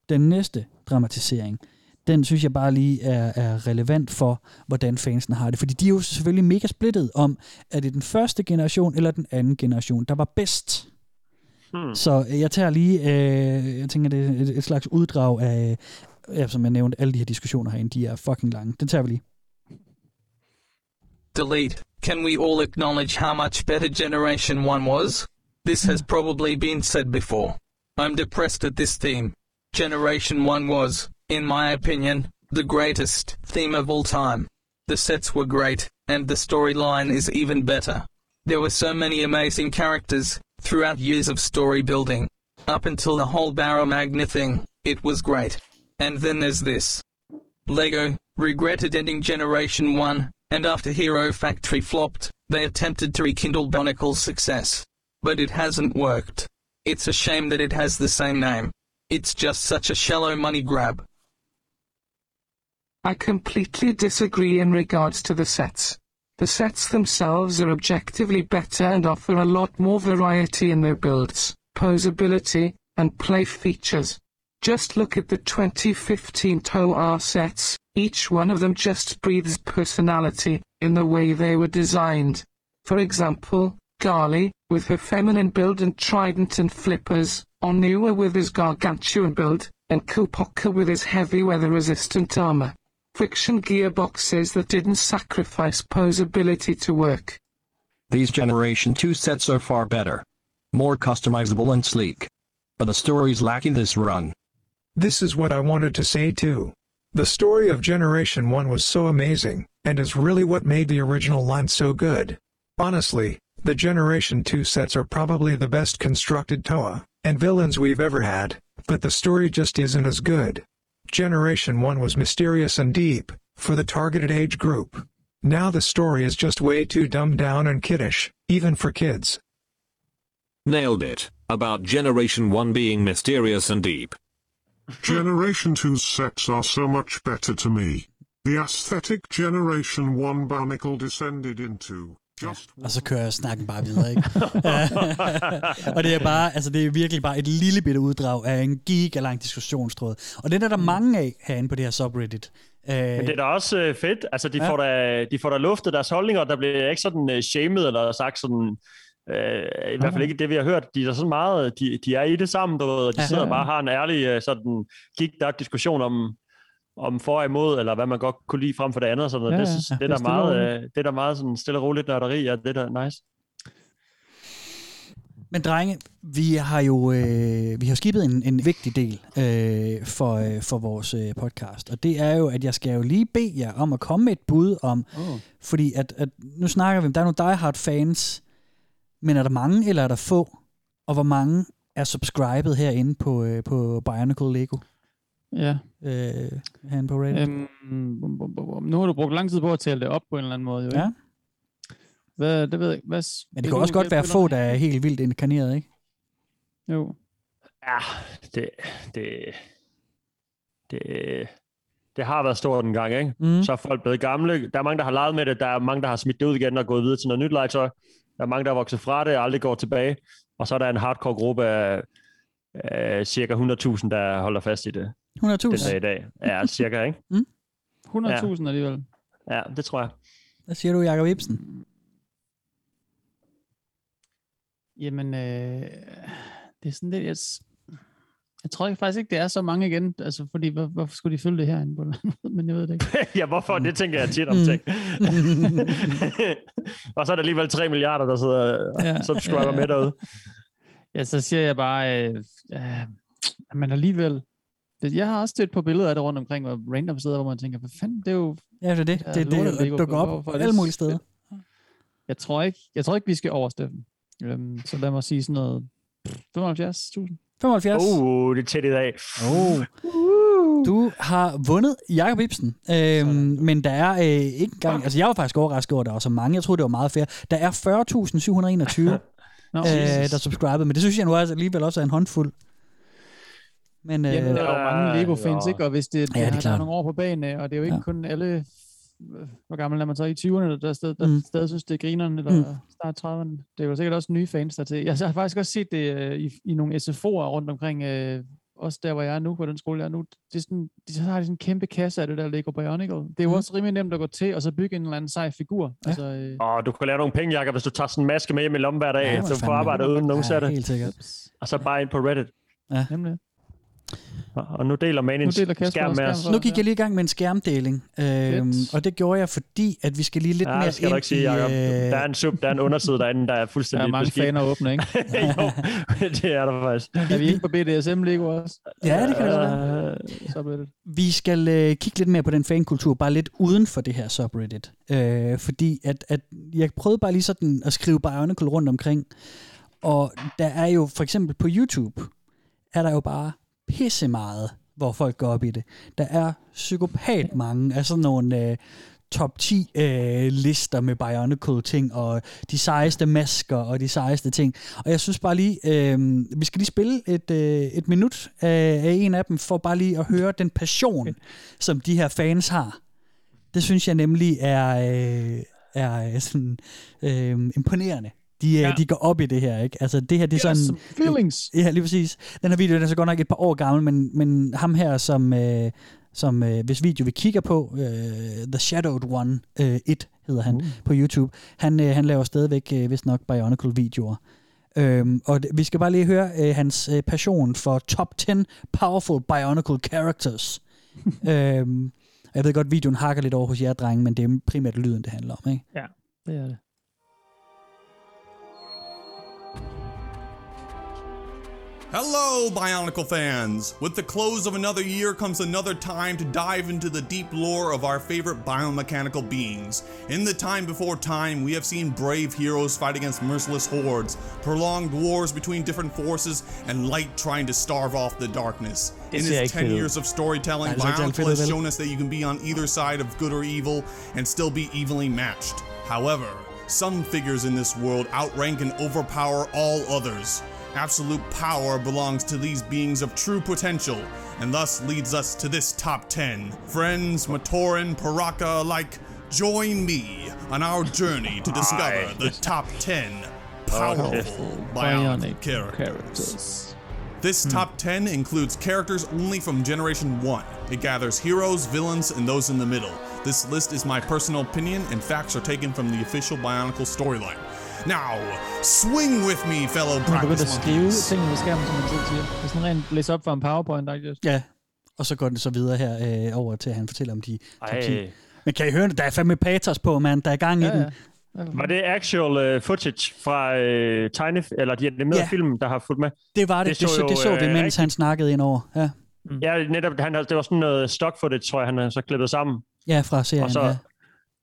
den næste dramatisering, den synes jeg bare lige er, er relevant for, hvordan fansen har det. Fordi de er jo selvfølgelig mega splittet om, er det den første generation eller den anden generation, der var bedst. Hmm. Så jeg tager lige, øh, jeg tænker, det er et, et slags uddrag af, ja, som jeg nævnte, alle de her diskussioner herinde, de er fucking lange. Den tager vi lige. Delete. Can we all acknowledge how much better Generation 1 was? This has probably been said before. I'm depressed at this theme. Generation 1 was, in my opinion, the greatest theme of all time. The sets were great, and the storyline is even better. There were so many amazing characters, throughout years of story building. Up until the whole Barrow Magna thing, it was great. And then there's this. Lego regretted ending Generation 1, and after Hero Factory flopped, they attempted to rekindle Bionicle's success. But it hasn't worked. It's a shame that it has the same name. It's just such a shallow money grab. I completely disagree in regards to the sets. The sets themselves are objectively better and offer a lot more variety in their builds, posability, and play features. Just look at the 2015 TOR sets, each one of them just breathes personality, in the way they were designed. For example, Garly, with her feminine build and trident and flippers, Onua with his gargantuan build, and Kupoka with his heavy weather-resistant armor. Friction gearboxes that didn't sacrifice posability to work. These Generation 2 sets are far better. More customizable and sleek. But the story's lacking this run. This is what I wanted to say too. The story of Generation 1 was so amazing, and is really what made the original line so good. Honestly, the Generation 2 sets are probably the best constructed Toa and villains we've ever had, but the story just isn't as good. Generation 1 was mysterious and deep, for the targeted age group. Now the story is just way too dumbed down and kiddish, even for kids. Nailed it. About Generation 1 being mysterious and deep. Generation 2's sets are so much better to me. The aesthetic Generation 1 Barnacle descended into. Just Og så kører jeg snakken bare videre, ikke? og det er bare, altså det er virkelig bare et lille bitte uddrag af en gigalang diskussionstråd. Og det er der, der mange af herinde på det her subreddit. Øh, Men det er da også øh, fedt. Altså, de, Ja. ja. får da, de får da luftet deres holdninger, der bliver ikke sådan øh, shamed eller sagt sådan... Øh, I hvert fald ikke det, vi har hørt. De er sådan meget, de, de er i det sammen, du ved, og de Ja. sidder og bare har en ærlig øh, sådan, gik der diskussion om, om for og imod, eller hvad man godt kunne lide frem for det andet. og Sådan noget. Ja, det, det, er det er der og meget, øh, det er der meget sådan stille og roligt nørderi, ja, det er da nice. Men drenge, vi har jo øh, vi har skibet en, en vigtig del øh, for, øh, for vores øh, podcast, og det er jo, at jeg skal jo lige bede jer om at komme med et bud om, Oh. fordi at, at nu snakker vi om, der er nogle diehard fans, men er der mange, eller er der få? Og hvor mange er subscribet herinde på, øh, på Bionicle Lego? Ja. Øh, herinde på Reddit. Øhm, bum, bum, bum, bum. Nu har du brugt lang tid på at tælle det op på en eller anden måde, jo, ikke? Ja. Hvad, det ved jeg ikke. Hvad, Men det kan også godt være få, der er helt vildt inkarneret, ikke? Jo. Ja, det, det, det, det har været stort en gang, ikke? Mm. Så er folk blevet gamle. Der er mange, der har leget med det. Der er mange, der har smidt det ud igen og gået videre til noget nyt legetøj. Der er mange, der er vokset fra det og aldrig går tilbage. Og så er der en hardcore gruppe af, af cirka 100.000, der holder fast i det. 100.000? Den dag i dag. Ja, cirka, ikke? Mm. 100.000 alligevel. Ja, det tror jeg. Hvad siger du, Jacob Ibsen? Jamen, øh, det er sådan lidt... Jeg, jeg tror ikke, faktisk ikke, det er så mange igen. Altså, fordi hvor, hvorfor skulle de følge det herinde? Men jeg ved det ikke. ja, hvorfor? Det tænker jeg tit om Mm. ting. og så er der alligevel 3 milliarder, der sidder og Ja, subscriber ja, ja. med derude. Ja, så siger jeg bare, øh, øh, men alligevel, jeg har også stødt på billeder af det rundt omkring, hvor random steder, hvor man tænker, hvad fanden, det er jo... Ja, det er det. Det, det, det, dukker op på alle mulige steder. Jeg tror ikke, jeg tror ikke vi skal over, Steffen. Øhm, så lad mig sige sådan noget 75.000. 75. Uh, det er tæt i dag. Oh. Du har vundet Jakob Ibsen, øhm, men der er øh, ikke engang, altså jeg var faktisk overrasket over, at der var så mange, jeg troede det var meget fair. Der er 40.721, Nå, øh, Jesus. der subscribede, men det synes jeg nu også alligevel også er en håndfuld. Men, øh, Jamen, der er jo mange Lego-fans, ikke? Og hvis det, det, Ja, det er der er nogle år på banen, øh, og det er jo ikke ja. kun alle... Hvor gammel er man så i 20'erne, der, stadig, der Mm. stadig synes, det er grineren, eller Mm. start 30'erne. Det er jo sikkert også nye fans der til. Jeg har faktisk også set det øh, i, i nogle SFO'er rundt omkring, øh, også der, hvor jeg er nu, på den skole, jeg er nu. Det er sådan, de, så har de sådan en kæmpe kasse af det der Lego Bionicle. Det er jo Mm. også rimelig nemt at gå til, og så bygge en eller anden sej figur. Ja. Altså, øh, Og du kan lave nogle penge, Jacob, hvis du tager sådan en maske med hjem i lommen hver dag, Ja, så du får arbejde uden nogen Ja, sikkert. Og så bare ind på Reddit. Ja. Nemlig. Og- nu deler man en Nu deler skærm også med skærm os. Nu gik jeg lige i gang med en skærmdeling, øhm, og det gjorde jeg, fordi at vi skal lige lidt Ja, mere skal ind ikke sige, i... Jacob. øh, Der er en sub, der er en underside derinde, der er der fuldstændig er mange beskidt. faner åbne, ikke? jo, det er der faktisk. er vi ikke på BDSM Lego også? Ja, det kan det være. Øh. Vi skal øh, kigge lidt mere på den fankultur, bare lidt uden for det her subreddit. Øh, fordi at, at jeg prøvede bare lige sådan at skrive Bionicle rundt omkring, og der er jo for eksempel på YouTube, er der jo bare pisse meget, hvor folk går op i det. Der er psykopat mange af sådan nogle øh, top 10 øh, lister med Bionicle ting, og de sejeste masker, og de sejeste ting. Og jeg synes bare lige, øh, vi skal lige spille et, øh, et minut af, af en af dem, for bare lige at høre den passion, okay. som de her fans har. Det synes jeg nemlig er, øh, er øh, sådan, øh, imponerende. De, ja. Ja. de går op i det her, ikke? Altså det her, det er us sådan... some feelings. Ja, lige præcis. Den her video, den er så godt nok et par år gammel, men, men ham her, som, øh, som øh, hvis video vi kigger på, øh, The Shadowed One, øh, 1 hedder han uh. på YouTube, han, øh, han laver stadigvæk, øh, vist nok, Bionicle-videoer. Øhm, og det, vi skal bare lige høre øh, hans øh, passion for top 10 powerful Bionicle characters. øhm, jeg ved godt, videoen hakker lidt over hos jer, drenge, men det er primært lyden, det handler om, ikke? Ja, det er det. Hello, Bionicle fans! With the close of another year comes another time to dive into the deep lore of our favorite biomechanical beings. In the time before time, we have seen brave heroes fight against merciless hordes, prolonged wars between different forces, and light trying to starve off the darkness. In ikke 10 years of storytelling, Bionicle has shown us that you can be on either side of good or evil and still be evenly matched. However, Some figures in this world outrank and overpower all others. Absolute power belongs to these beings of true potential, and thus leads us to this top 10. Friends, Matoran, Paraka alike, join me on our journey to discover the top 10 powerful bionic characters. This top 10 includes characters only from Generation 1. It gathers heroes, villains, and those in the middle. This list is my personal opinion, and facts are taken from the official Bionicle storyline. Now, swing with me, fellow Man begyndte at practice skrive monkeys. tingene på skærmen, som man selv siger. Det er sådan rent læse op for en PowerPoint, ikke? Ja, og så går den så videre her øh, over til, at han fortæller om de top Ej. 10. Men kan I høre, der er fandme patos på, mand. Der er gang i Ja, den. ja. Var det actual uh, footage fra uh, tegne, eller de animerede Ja. film, der har fulgt med? Det var det. Det, det, så, jo, det så vi, øh, mens rigtig- han snakkede ind over. Ja, Ja, netop. Han, det var sådan noget stock footage, tror jeg, han havde så klippet sammen. ja fra serien. Og så,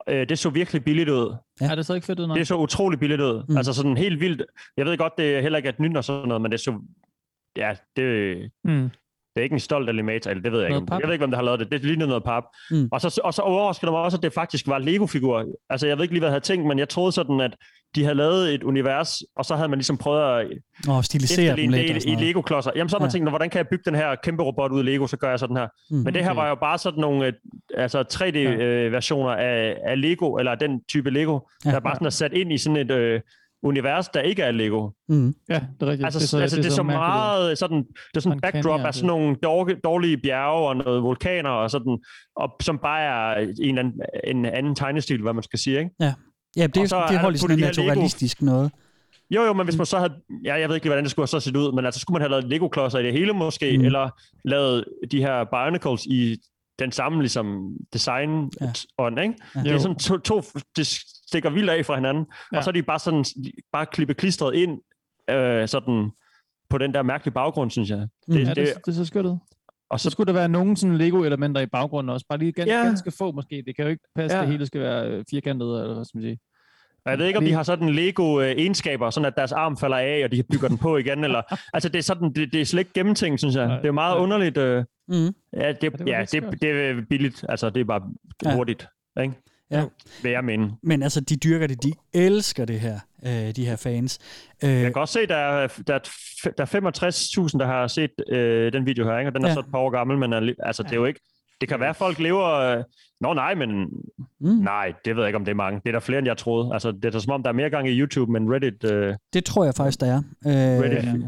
ja. øh, det så virkelig billigt ud. Ja. Er det så ikke fedt ud, nej? Det så utrolig billigt ud. Mm. Altså sådan helt vildt. Jeg ved godt, det er heller ikke et nyt og sådan noget, men det så... Ja, det, Mm. Det er ikke en stolt animator, eller det ved jeg Noget ikke. pap? Jeg ved ikke, hvem der har lavet det. Det lignede noget pap. Mm. Og, så, og så overraskede mig også, at det faktisk var Lego-figurer. Altså, jeg ved ikke lige, hvad jeg havde tænkt, men jeg troede sådan, at de havde lavet et univers, og så havde man ligesom prøvet at Og stilisere dem lidt i. Lego-klodser. Jamen, så har man Ja. ja. tænkt, "Nå, hvordan kan jeg bygge den her kæmpe robot ud i Lego, så gør jeg sådan her. Mm. Men det her Okay. var jo bare sådan nogle øh, altså 3D-versioner af, af Lego, eller den type Lego, Ja. der bare sådan er sat ind i sådan et øh, univers, der ikke er Lego. Mm. Ja, det er rigtigt. Altså, det, så, altså, det, er så ud. meget sådan, det er sådan en backdrop af altså. sådan nogle dårlige, dårlige bjerge og noget vulkaner og sådan, og som bare er en, eller anden, en anden tegnestil, hvad man skal sige, ikke? Ja, ja det, Og så er det der holdt i sådan en her Lego- naturalistisk noget. Jo, jo, men hvis man så havde... Ja, jeg ved ikke lige, hvordan det skulle have så set ud, men altså skulle man have lavet Lego-klodser i det hele måske, Mm. mm. eller lavet de her Bionicles i den samme ligesom design Ja. ånd, ikke? Ja. Det er sådan to, to, det stikker vildt af fra hinanden, Ja. og så er de bare sådan, bare klippe klistret ind, øh, sådan på den der mærkelige baggrund, synes jeg. Mm. Det, Ja, det, det så skørt ud. og Så så, skulle der være nogle sådan Lego-elementer i baggrunden også. Bare lige ganske, Ja. ganske få måske. Det kan jo ikke passe, Ja. det hele skal være øh, firkantet, eller hvad skal man sige. jeg ved ikke, om de har sådan Lego-egenskaber, sådan at deres arm falder af, og de bygger den på igen, eller... Altså, det er sådan, det, det er slet ikke gennemtænkt, synes jeg. Nej. Det er meget underligt. Øh, Mm. Ja, det, det ja, det, det er billigt. Altså, det er bare Ja. hurtigt. Ikke? Ja. Vil jeg mene. Men altså, de dyrker det. De elsker det her, øh, de her fans. Øh, Jeg kan også se, der er, der er, der er 65.000, der har set øh, den video her, ikke? og den er Ja. så et par år gammel, men er, altså, det er jo ikke... Det kan være, at folk lever... Øh, Nå nej, men... Mm. Nej, det ved jeg ikke, om det er mange. Det er der flere, end jeg troede. Altså, det er da som om, der er mere gang i YouTube, men Reddit... Øh, det tror jeg faktisk, der er. Reddit Øh,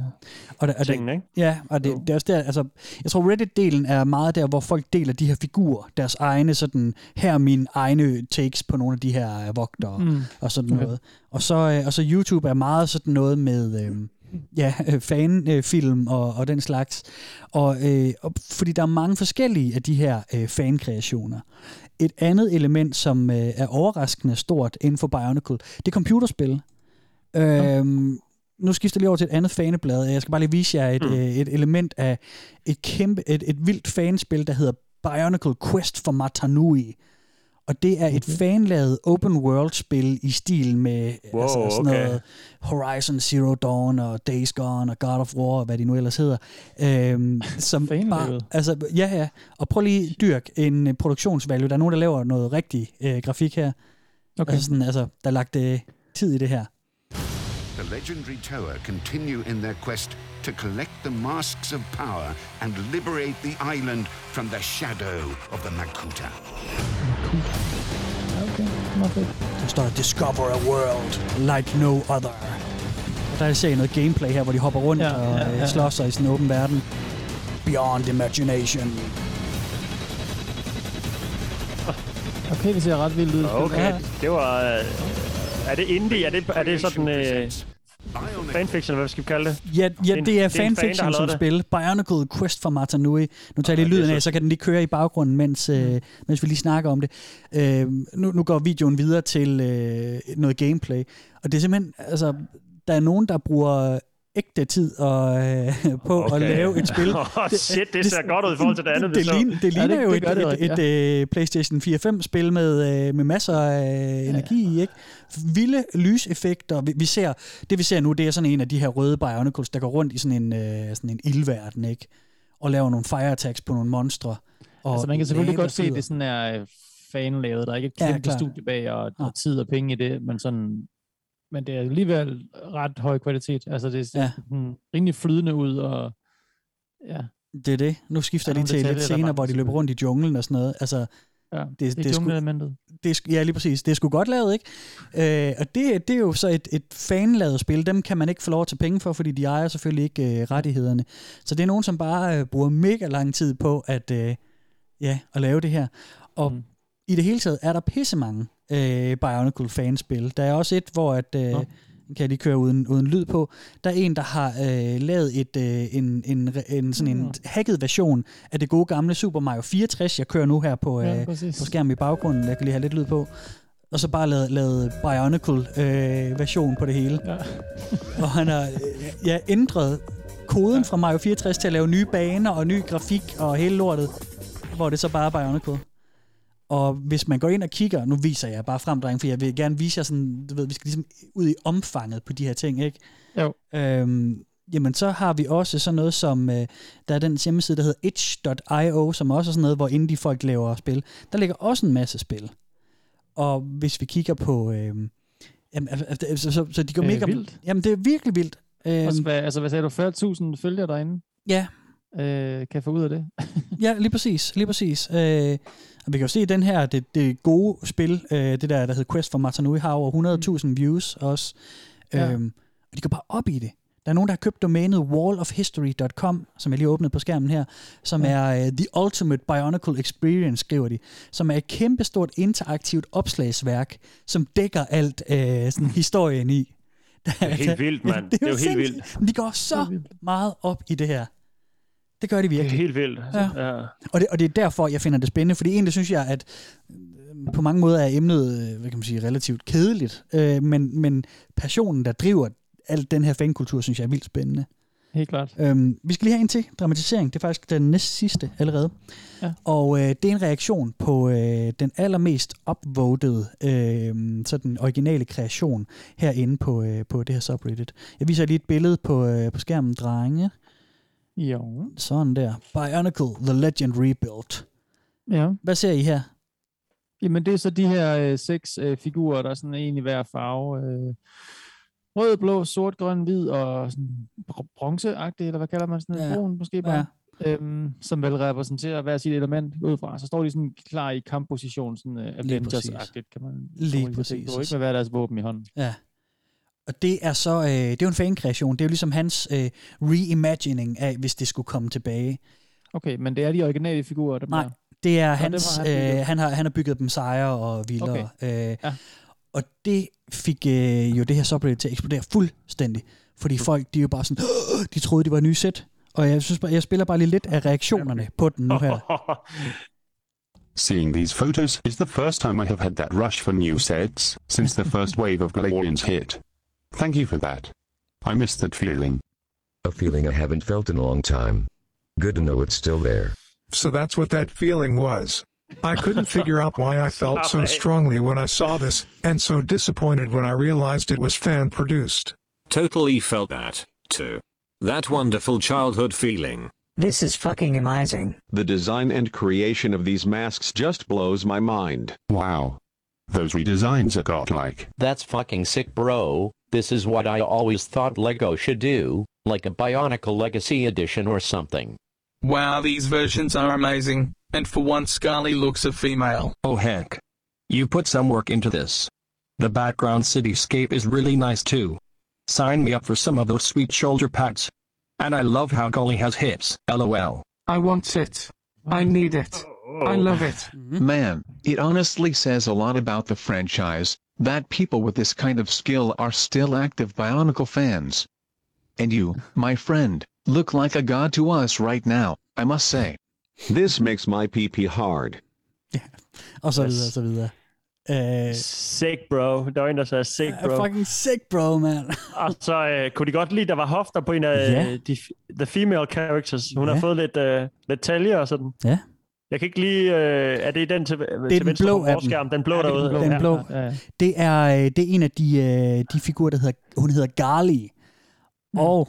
og, der, og, det, ikke? ja, og det, det er også der, altså, jeg tror Reddit-delen er meget der, hvor folk deler de her figurer, deres egne sådan, her er mine egne takes på nogle af de her øh, vogtere, mm. Mm. og sådan Okay. noget. Og så, øh, og så YouTube er meget sådan noget med, øh, ja, øh, fanfilm og, og den slags. Og, øh, og, fordi der er mange forskellige af de her øh, fankreationer. Et andet element, som øh, er overraskende stort inden for Bionicle, det er computerspil. Øhm, nu skifter jeg lige over til et andet faneblad. Jeg skal bare lige vise jer et, Mm. øh, et element af et kæmpe, et, et vildt fanspil, der hedder Bionicle Quest for Matanui. Og det er et fanlavet open world spil i stil med Wow, altså, sådan okay. noget Horizon Zero Dawn og Days Gone og God of War og hvad de nu ellers hedder. Øhm, som bare, altså, ja, ja. Og prøv lige dyrk en øh, produktionsvalue. Der er nogen, der laver noget rigtig øh, grafik her. Okay. Altså, sådan, altså, der er lagt øh, tid i det her. The legendary Toa continue in their quest to collect the masks of power and liberate the island from the shadow of the Makuta. Okay, meget fedt. Der discover a world like no other. Og der ser I noget gameplay her, hvor de hopper rundt Ja, ja, og ja, ja, ja. slår sig i sådan en åben verden. Beyond imagination. Okay, det ser ret vildt ud. Okay, det var... Øh, er det indie? Er det, er det sådan... Øh, fanfiction, hvad skal vi kalde det? Ja, ja det er fan, der fanfiction har som det. spil. Bionicle Quest for Matanui. Nu tager jeg lige det er lyden af, så kan den lige køre i baggrunden, mens, øh, mens vi lige snakker om det. Øh, nu, nu går videoen videre til øh, noget gameplay. Og det er simpelthen, altså, der er nogen, der bruger ægte tid og, øh, på okay. at lave et spil. Åh, shit, det ser godt ud i forhold til det andet, Det, så. ligner, det Ja, ligner det- jo det et, det et, rigtigt, et, et PlayStation 4-5-spil med, øh, med masser af energi i, ikke? Vilde lyseffekter. Vi, vi ser, det vi ser nu, det er sådan en af de her røde Bionicles, der går rundt i sådan en, øh, sådan en ildverden, ikke? Og laver nogle fire attacks på nogle monstre. Og Altså, man kan selvfølgelig godt se, at det sådan er øh, fanlavet. Der er ikke et Ja, kæmpe klart. studie bag og, og tid og penge i det, men sådan men det er alligevel ret høj kvalitet. Altså, det ser Ja. rimelig flydende ud, og ja. Det er det. Nu skifter er nogle til lidt senere, hvor de løber rundt i junglen og sådan noget. Altså, Ja, det, det er det, er sgu, jungleelementet. det ja, lige præcis. Det er sgu godt lavet, ikke? Øh, og det, det er jo så et, et fanlavet spil. Dem kan man ikke få lov at tage penge for, fordi de ejer selvfølgelig ikke øh, rettighederne. Så det er nogen, som bare øh, bruger mega lang tid på at, øh, ja, at lave det her. Og mm. i det hele taget er der pisse mange øh, Bionicle fanspil. Der er også et, hvor at, øh, kan jeg lige køre uden, uden lyd på. Der er en, der har øh, lavet et, øh, en, en, en, sådan en hacket version af det gode gamle Super Mario 64, jeg kører nu her på, Ja, øh, præcis. på skærmen i baggrunden. Jeg kan lige have lidt lyd på. Og så bare lavet, lavet Bionicle øh, version på det hele. Ja. og han har øh, ja, ændret koden ja. fra Mario 64 til at lave nye baner og ny grafik og hele lortet, hvor det så bare er Bionicle. Og hvis man går ind og kigger, nu viser jeg bare frem, dreng, for jeg vil gerne vise jer sådan, du ved, vi skal ligesom ud i omfanget på de her ting, ikke? Jo. Øhm, jamen, så har vi også sådan noget som, øh, der er den hjemmeside, der hedder itch.io, som også er sådan noget, hvor indie folk laver spil. Der ligger også en masse spil. Og hvis vi kigger på, øh, jamen, altså, altså, så, så de går mega... vildt. Jamen, det er virkelig vildt. Øhm, Også, hvad, altså, hvad sagde du? 40.000 følger derinde? Ja. Øh, kan jeg få ud af det? ja, lige præcis. Lige præcis. Øh, og vi kan jo se, den her, det, det gode spil, øh, det der, der hedder Quest for Matanui, har over 100.000 views også. Ja. Øhm, og de går bare op i det. Der er nogen, der har købt domænet wallofhistory.com, som jeg lige åbnede på skærmen her, som Ja. er uh, The Ultimate Bionicle Experience, skriver de, som er et kæmpestort interaktivt opslagsværk, som dækker alt uh, sådan historien i. Det er helt vildt, mand. Det er jo helt vildt. De går så meget op i det her. Det gør de virkelig. Det er helt vildt. Ja. Ja. Og det, og det er derfor, jeg finder det spændende, fordi egentlig synes jeg, at øh, på mange måder er emnet, øh, hvad kan man sige, relativt kedeligt, øh, men, men passionen, der driver al den her fankultur, synes jeg er vildt spændende. Helt klart. Øhm, vi skal lige have en til, dramatisering. Det er faktisk den næst sidste allerede. Ja. Og øh, det er en reaktion på øh, den allermest upvotede, øh, så den originale kreation herinde på, øh, på det her subreddit. Jeg viser lige et billede på, øh, på skærmen, drenge. Jo. Sådan der. Bionicle, The Legend Rebuilt. Ja. Hvad ser I her? Jamen, det er så de her øh, seks øh, figurer, der er sådan en i hver farve. Øh, rød, blå, sort, grøn, hvid og sådan br- bronzeagtig, eller hvad kalder man sådan en Ja. brun måske bare. Øhm, som vel repræsenterer hver sit element udefra. Så står de sådan klar i kampposition, sådan uh, Avengers-agtigt, kan man Lige præcis. på, ikke med hver deres våben i hånden. Ja. Og det er så, øh, det er jo en fankreation. Det er jo ligesom hans øh, reimagining af, hvis det skulle komme tilbage. Okay, men det er de originale figurer, der Nej, det er hans, har han øh, han, har, han har bygget dem sejre og vildere. Okay. Øh, Og det fik øh, jo det her subreddit til at eksplodere fuldstændig. Fordi folk, de er jo bare sådan, "Åh!" de troede, det var en ny sæt. Og jeg synes bare, jeg spiller bare lige lidt af reaktionerne på den nu her. Seeing these photos is the first time I have had that rush for new sets since the first wave of Galarians hit. Thank you for that. I miss that feeling. A feeling I haven't felt in a long time. Good to know it's still there. So that's what that feeling was. I couldn't figure out why I felt so strongly when I saw this, and so disappointed when I realized it was fan produced. Totally felt that, too. That wonderful childhood feeling. This is fucking amazing. The design and creation of these masks just blows my mind. Wow. Those redesigns are godlike. That's fucking sick, bro. This is what I always thought LEGO should do, like a Bionicle Legacy Edition or something. Wow, these versions are amazing. And for once, Scarly looks a female. Oh heck. You put some work into this. The background cityscape is really nice too. Sign me up for some of those sweet shoulder pads. And I love how Golly has hips, lol. I want it. I need it. I oh. love it. Man, it honestly says a lot about the franchise, that people with this kind of skill are still active Bionicle fans. And you, my friend, look like a god to us right now, I must say. This makes my PP hard. Og så videre, og så videre. Øh, Sick, bro. Der var en, der sagde sick, uh, bro. fucking sick, bro, man. Og så øh, kunne de godt lide, der var hofter på en af Ja. ja. de the female characters. Hun Ja. har fået lidt, øh, lidt taljer og sådan. Ja. Jeg kan ikke lige... Øh, er det den til, Det til er den venstre blå på? Den blå Ja, det er derude? Den blå. Ja, ja. Det er, øh, det er en af de, øh, de figurer, der hedder, hun hedder Garly. Og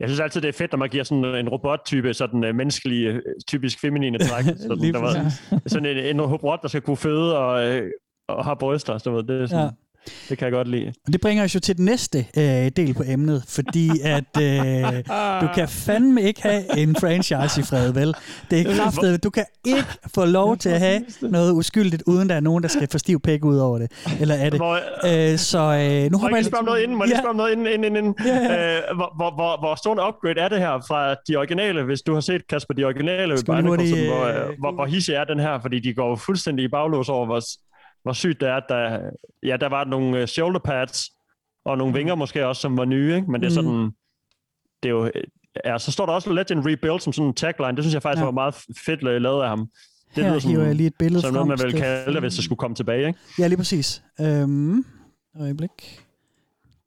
Jeg synes altid, det er fedt, når man giver sådan en robottype, sådan uh, menneskelig, øh, typisk feminine træk. Sådan, der var, sådan en, en robot, der skal kunne føde og, øh, og har bryster. Så ved, det, er sådan, Ja. Det kan jeg godt lide. Og det bringer os jo til den næste øh, del på emnet, fordi at øh, du kan fandme ikke have en franchise i fred, vel? Det er kraftet, du kan ikke få lov til at have noget uskyldigt, uden der er nogen, der skal få stiv pæk ud over det. Eller er det? Hvor, Øh, så øh, nu Må håber jeg jeg lige lidt... spørge om noget inden? Må jeg lige Ja. spørge om noget inden? inden, inden? Øh, hvor, hvor, hvor, hvor stor en upgrade er det her fra de originale, hvis du har set, Kasper, de originale Skal vi sådan, hvor, øh, hvor, hvor hissig er den her? Fordi de går fuldstændig i baglås over, hvor, hvor sygt det er. at Der, ja, der var nogle øh, shoulder pads og nogle vinger måske også, som var nye, ikke? men det er Mm. sådan... Det er jo... øh, Ja, så står der også Legend Rebuild som sådan en tagline. Det synes jeg faktisk Ja. var meget fedt lavet af ham. Det Her lyder hiver jeg lige et billede som noget, man frem, vil kalde det, hvis det skulle komme tilbage. Ikke? Ja, lige præcis. Øhm, øjeblik.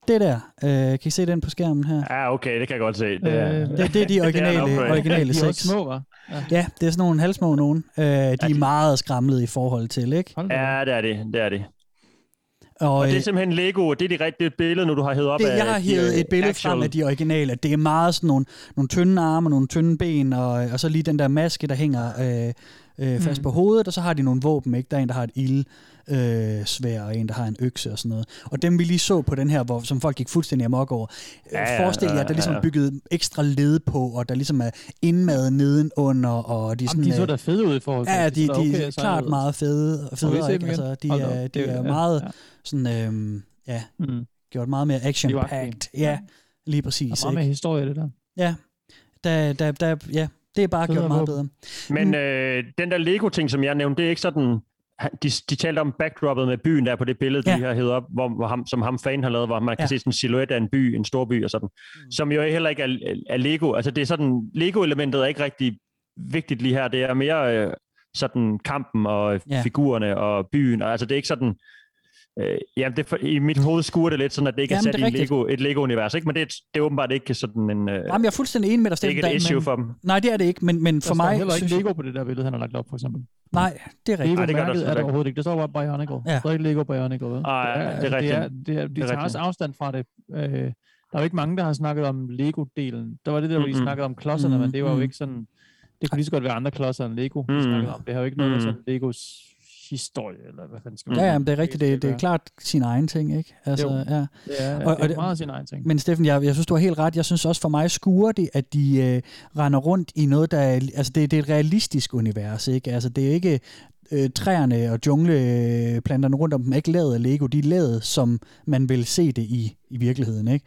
Det der, øh, kan I se den på skærmen her? Ja, okay, det kan jeg godt se. Det er, Øh, det, det er de originale, upgrade. originale De var seks. små, var. Ja. Ja, det er sådan nogle halvsmå nogen. Øh, de er meget skramlede i forhold til, ikke? Ja, det er det. Det er det. Og, Og, det er øh, simpelthen Lego. Det er de rigtige billede, nu du har hævet op det, af jeg har hævet øh, et billede actual- frem af de originale. Det er meget sådan nogle, nogle tynde arme og nogle tynde ben, og, og så lige den der maske, der hænger øh, øh, fast Mm. på hovedet, og så har de nogle våben, ikke? Der er en, der har et ild øh, svær, og en, der har en økse og sådan noget. Og dem vi lige så på den her, hvor, som folk gik fuldstændig amok over. Ja, Ja, ja, Forestil jer, at der ligesom er bygget ekstra led på, og der ligesom er indmad nedenunder, og de sådan... Jamen, de så øh, da fede ud i forhold til. Ja, de, de, da de okay er klart meget fede, vi federe, ikke? igen? Altså, de Hold da er, de det- er meget ja. sådan, øhm, ja, Mm. gjort meget mere action-packed. Ja, lige præcis. er meget mere ikke? historie, i det der. Ja, der, der, der, ja, det er bare gjort meget bedre. Men øh, den der Lego-ting, som jeg nævnte, det er ikke sådan... De, de talte om backdroppet med byen der på det billede, Ja. de har hævet op, hvor, hvor ham, som ham fan har lavet, hvor man kan Ja. se sådan en silhuet af en by, en stor by og sådan. Mm. Som jo heller ikke er, er Lego. Altså det er sådan, Lego-elementet er ikke rigtig vigtigt lige her. Det er mere øh, sådan kampen og ja. figurerne og byen. Og, altså det er ikke sådan... Øh, jamen det, er for- i mit hoved skuer det lidt sådan, at det ikke Jamen, er det sat er i rigtigt. Lego, et Lego-univers. Ikke? Men det er, det er åbenbart ikke sådan en... Øh, Jamen, jeg er fuldstændig enig med dig, det er ikke Steffen, et der- issue men- for dem. Nej, det er det ikke, men, men Der for står mig... heller ikke Lego på det der billede, han har lagt op, for eksempel. Nej, det er rigtigt. Lego det gør der er der ikke. overhovedet ikke. Der står bare Bionicle. Ja. Der står ikke Lego Bionicle, vel? Ej, det er rigtigt. Det er, det er, de Det er tager også afstand fra det. Øh, der er jo ikke mange, der har snakket om Lego-delen. Der var det der, hvor de Mm-mm. snakkede om klodserne, men det var jo ikke sådan... Det kunne lige så godt være andre klodser end Lego, vi Mm. snakkede om. Det har jo ikke noget med sådan Legos historie, eller hvad fanden skal man Ja, sige, ja, men det er rigtigt. Det, det er klart sin egen ting, ikke? Altså, Jo. ja. Det er, Og- og det det- er meget sin egen ting. Men Steffen, jeg, jeg synes, du har helt ret. Jeg synes også for mig skuer det, at de øh, render rundt i noget, der er, altså det, det er et realistisk univers, ikke? Altså det er ikke øh, træerne og jungleplanterne rundt om dem er ikke lavet af Lego. De er lavet, som man vil se det i, i virkeligheden, ikke?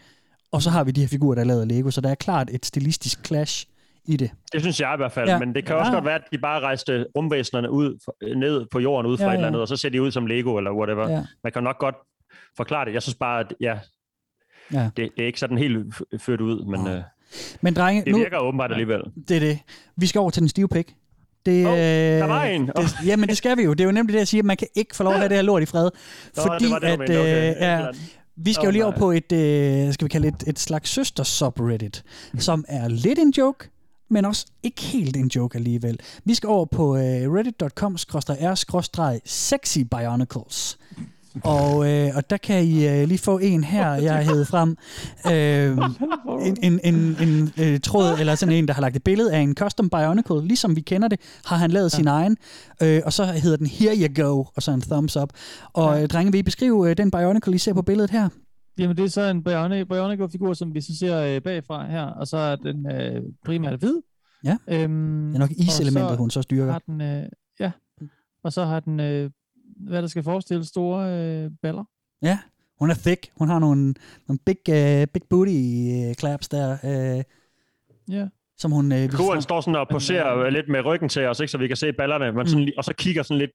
Og så har vi de her figurer, der er lavet af Lego, så der er klart et stilistisk clash i det. Det synes jeg i hvert fald, Ja. men det kan også Ja. godt være, at de bare rejste rumvæsenerne ud, ned på jorden ud fra Ja, ja, et eller andet, og så ser de ud som Lego eller whatever. Ja. Man kan nok godt forklare det. Jeg synes bare, at ja, Ja. det, det er ikke sådan helt ført ud, men øh, Men drenge, det nu, virker åbenbart alligevel. det er det. Vi skal over til den stive pik. Det, øh, der var en. Det, jamen, det skal vi jo. Det er jo nemlig det, jeg siger, at man kan ikke få lov at have det her lort i fred. Nå, fordi det var det, at, mente. Okay. øh, ja, vi skal jo Åh, lige over på et, øh, skal vi kalde et, et slags søster subreddit, som er lidt en joke, men også ikke helt en joke alligevel. Vi skal over på øh, reddit.com-r-sexy bionicles. Og, øh, og der kan I øh, lige få en her, jeg hævet frem. Øh, en, en, en, en øh, tråd, eller sådan en, der har lagt et billede af en custom bionicle, ligesom vi kender det, har han lavet ja. sin egen. Øh, og så hedder den Here You Go, og så en thumbs up. Og ja. drenge, vil I beskrive øh, den bionicle, I ser på billedet her? Jamen, det er så en Bionic- Bionicle-figur, som vi så ser øh, bagfra her, og så er den øh, primært hvid. Ja. Øhm, Det er nok og iselementet, hun så styrker. Har den, øh, ja, og så har den, øh, hvad der skal forestille, store øh, baller. Ja, hun er thick. Hun har nogle, nogle big, uh, big booty uh, claps der, uh, Ja. som hun... Uh, Kuren står sådan og poserer lidt med ryggen til os, ikke, så vi kan se ballerne, men sådan, lige- og så kigger sådan lidt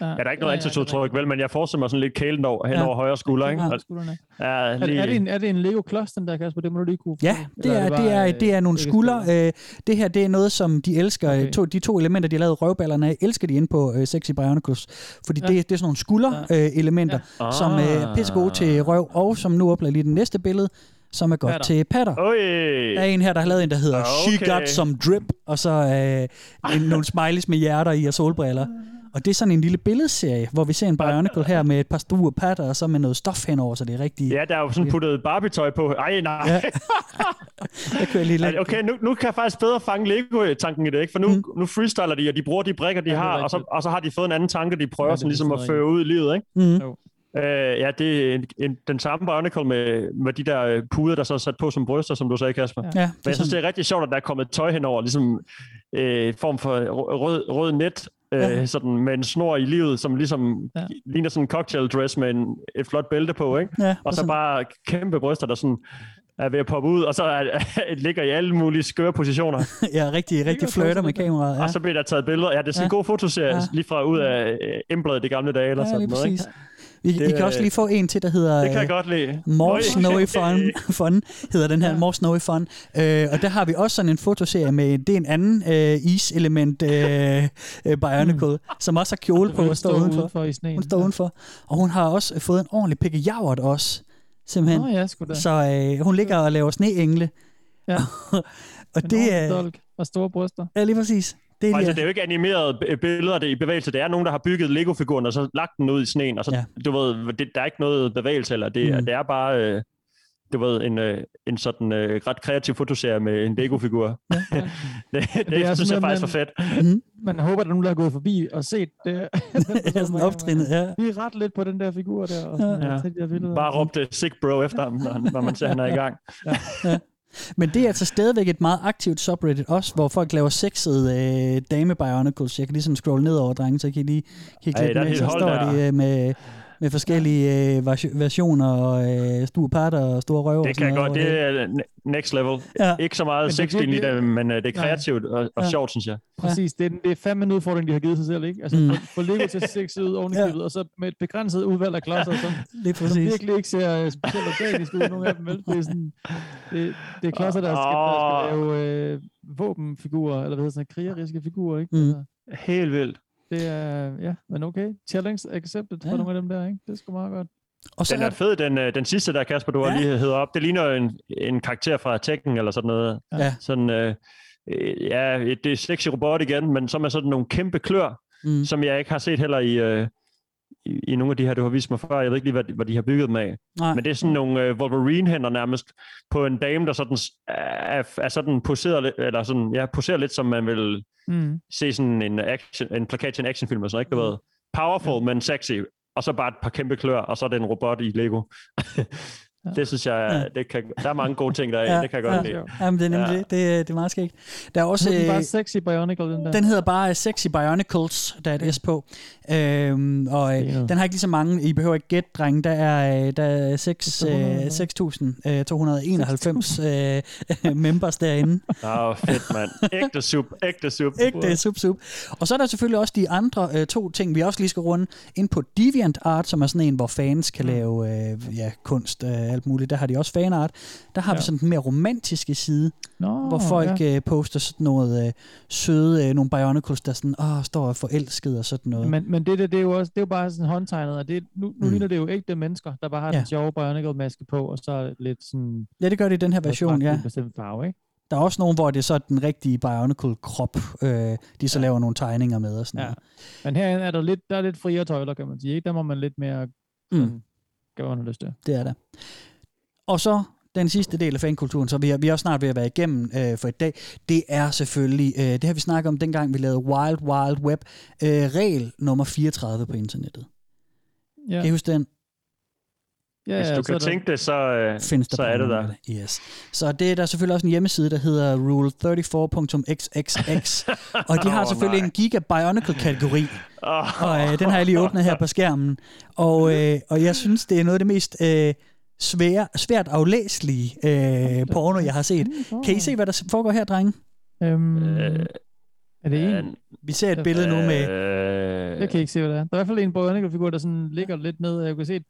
Ja, Ja, der er ikke ja, noget ja, ansigtsudtryk, vel, men jeg forestiller mig sådan lidt kælen over, hen Ja. over højre skulder, ikke? Ja. Skuldrene. Ja, Er, lige... er, det en, er det en Lego-klods, den der, Kasper? Det må du lige kunne... Ja, det er, det er, det er nogle skuldre. Øh, det her det er noget, som de elsker. Okay. To, de to elementer, de har lavet røvballerne af, elsker de ind på øh, Sexy Bionicles. Fordi ja. Ja. det, det er sådan nogle skulder-elementer, øh, elementer, Ja. som øh, er pissegode til røv, og som nu oplever lige det næste billede, som er godt Patter. til patter. Oj. Der er en her, der har lavet en, der hedder okay. She Okay. Got Some Drip, og så øh, en, nogle smileys med hjerter i og solbriller. Og det er sådan en lille billedserie, hvor vi ser en Bionicle her med et par store patter, og så med noget stof henover, så det er rigtig... Ja, der er jo sådan puttet Barbie-tøj på. Ej, nej. Ja. Jeg kører lige lidt. Okay, nu, nu kan jeg faktisk bedre fange Lego-tanken i det, ikke? For nu, mm. nu freestyler de, og de bruger de brikker, de Ja, det har, og så, rigtigt. og så har de fået en anden tanke, de prøver Ja, det sådan ligesom at føre ud i livet, ikke? Mm. Jo. Øh, ja, det er en, en, den samme Bionicle med, med de der øh, puder, der så er sat på som bryster, som du sagde, Kasper. Ja, det er Men jeg synes, det er rigtig sjovt, at der er kommet tøj henover, ligesom øh, form for rød, rød, rød øh, Ja. sådan med en snor i livet, som ligesom ja. ligner sådan en cocktail dress med en, et flot bælte på, ikke? Ja, og så sådan- bare kæmpe bryster, der sådan er ved at poppe ud, og så er, ligger i alle mulige skøre positioner. Ja, rigtig, rigtig flirter med kameraet. Ja. Og så bliver der taget billeder. Ja, det er sådan en Ja. god fotoserie, Ja. lige fra ud af øh, embladet i gamle dage, eller Ja, sådan noget. Ikke? Vi, Det, I kan også øh, lige få en til, der hedder... Det kan jeg øh, godt lide. More Oj. Snowy Fun, fun hedder den her, ja. More Snowy Fun. Øh, og der har vi også sådan en fotoserie med, det er en anden øh, is-element øh, øh, Bionicle, mm. som også har kjole på og står udenfor. udenfor i sneen. Hun står udenfor. Og hun har også fået en ordentlig pikke javert også, simpelthen. Nå ja, sgu da. Så øh, hun ligger og laver sneengle. Ja. og En det er... dolk og store bryster. Ja, lige præcis. Det er, altså, det er jo ikke animerede billeder, det er i bevægelse. Det er nogen, der har bygget Lego-figuren, og så lagt den ud i sneen, og så, Ja. ja. du ved, det, der er ikke noget bevægelse, eller det, Mm. det er bare, øh, du ved, en, øh, en sådan øh, ret kreativ fotoserie med en Lego-figur. Ja, ja. det, det, det er synes jeg faktisk man- er fedt. Mm. Man håber, at der er nogen, der har gået forbi og set det. ja, sådan optrinnet, ja. Vi er ret lidt på den der figur der. Og sådan, Ja. ja. de der billeder. Bare råbte sick bro efter ham, når, man ser, han er i gang. ja. Men det er altså stadigvæk et meget aktivt subreddit også, hvor folk laver sexede øh, dame bionicles. Jeg kan ligesom scrolle ned over, drenge, så kan I lige kigge Ej, lidt der er med. Så står der. de øh, med, med forskellige øh, vers- versioner, og øh, store patter og store røver. og Det kan jeg godt. Det er ne- next level. Ja. Ja. Ikke så meget Men det sexdelen i det, men øh, det er kreativt og, og Ja. sjovt, synes jeg. Præcis, det er, det er fandme en udfordring, de har givet sig selv, ikke? Altså, Mm. få, Lego til at se sexet ud oven i Ja. og så med et begrænset udvalg af klodser, som, Lige som præcis. virkelig ikke ser øh, specielt organisk ud, nogle af dem, vel? Det er, sådan, det, det er klodser, der skal, der skal lave øh, våbenfigurer, eller hvad hedder sådan, krigeriske figurer, ikke? Mm. Altså, Helt vildt. Det er, ja, men okay. Challenge accepted for Ja. nogle af dem der, ikke? Det er sgu meget godt. Og så Den er er fed, den, øh, den sidste der, Kasper, du Ja. har lige hedder op. Det ligner en, en karakter fra Tekken eller sådan noget. Ja. Sådan, øh, øh, ja, et- det er sexy robot igen, men så med sådan nogle kæmpe klør, Mm. som jeg ikke har set heller i, øh, i, i nogle af de her, du har vist mig før. Jeg ved ikke lige, hvad, de- hvad de har bygget dem af. Nej. Men det er sådan nogle øh, Wolverine-hænder nærmest på en dame, der sådan er, er sådan poseret, lidt- eller sådan, ja, poserer lidt, som man vil Mm. se sådan en, action, en plakat til en actionfilm, og sådan, ikke? Du ved, powerful, men sexy, og så bare et par kæmpe klør, og så er det en robot i Lego. det synes jeg, det kan, der er mange gode ting der ja, det kan jeg godt ja. lide. Jamen, det er nemlig Ja. det. Det, er- det er meget skægt. Der er også... Så den bare øh, sexy Bionicle, den der. Den hedder bare Sexy Bionicles, der er et S på. Øhm, og øh, den har ikke lige så mange, I behøver ikke gætte, drenge. Der er, øh, der er seks, øh, 6.291 øh, members derinde. Åh, oh, fedt, mand. Ægte sup, ægte sup. Ægte sup, sup. Og så er der selvfølgelig også de andre øh, to ting, vi også lige skal runde. Ind på DeviantArt, som er sådan en, hvor fans kan lave øh, ja, kunst øh, alt muligt. Der har de også fanart. Der har ja. vi sådan den mere romantiske side, Nå, hvor folk ja. øh, poster sådan noget øh, søde, øh, nogle Bionicles, der sådan, åh, står og forelsket og sådan noget. Men, men det, det, det, er jo også, det er jo bare sådan håndtegnet, og det, nu, nu Mm. ligner det jo ægte mennesker, der bare har Ja. den sjove Bionicle-maske på, og så lidt sådan... Ja, det gør det i den her version, ja. En bestemt farve, ikke? Der er også nogle, hvor det er så den rigtige Bionicle-krop, øh, de så ja. laver nogle tegninger med og sådan Ja. noget. Men her er der lidt, der er lidt friere tøjler, kan man sige. Ikke? Der må man lidt mere Mm. Hvad man har lyst til. Det er der. Og så den sidste del af fankulturen, så vi er, vi er også snart ved at være igennem øh, for i dag, det er selvfølgelig, øh, det har vi snakket om dengang, vi lavede Wild Wild Web, øh, regel nummer 34 på internettet. Ja. Kan I huske den? Ja, Hvis ja, du kan der- tænke det, så, øh, Findes der så er det der. Yes. Så det er der selvfølgelig også en hjemmeside, der hedder rule34.xxx, og de har Åh, selvfølgelig nej. en Giga Bionicle-kategori, Åh. og øh, den har jeg lige åbnet her på skærmen, og, øh, og jeg synes, det er noget af det mest øh, svære, svært aflæselige øh, porno, jeg har set. Kan I se, hvad der foregår her, drenge? Øhm, Øh, er det en? Vi ser et billede nu med... Øh, Jeg kan ikke se, hvad det er. Der er i hvert fald en Bionicle-figur, der sådan ligger lidt ned. Jeg kan se et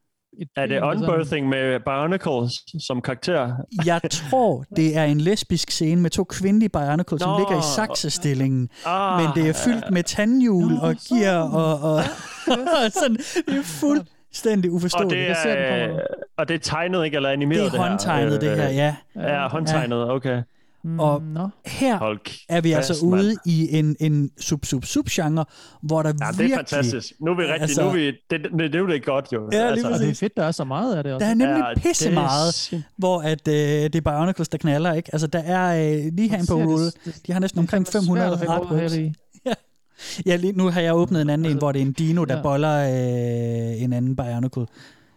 er det unbirthing med Bionicles som karakter? Jeg tror, det er en lesbisk scene med to kvindelige Bionicles, som Nå. ligger i saksestillingen. Ah, men det er fyldt med tandhjul og gear og, og sådan. Det er fuldstændig Og uforståeligt. det, er, øh, og det er tegnet, ikke? Eller animeret Det er her? håndtegnet, det her, ja. Ja, håndtegnet, okay. Mm, Og no. her Hold er vi fast, altså ude i en, en sub-sub-sub-genre, hvor der Ja, det er virkelig... fantastisk. Nu er vi rigtig, altså, nu er vi, det, det, det, er jo det godt jo. Ja, lige altså. Det er fedt, der er så meget af det også. Der er nemlig Ja, pisse meget, hvor at, øh, det er Bionicles, der knaller, ikke? Altså, der er øh, lige her på Rule, de har næsten omkring 500 svært at finde artworks. her i. Ja. ja, lige nu har jeg åbnet en anden en, hvor det er en dino, der ja. boller øh, en anden Bionicle.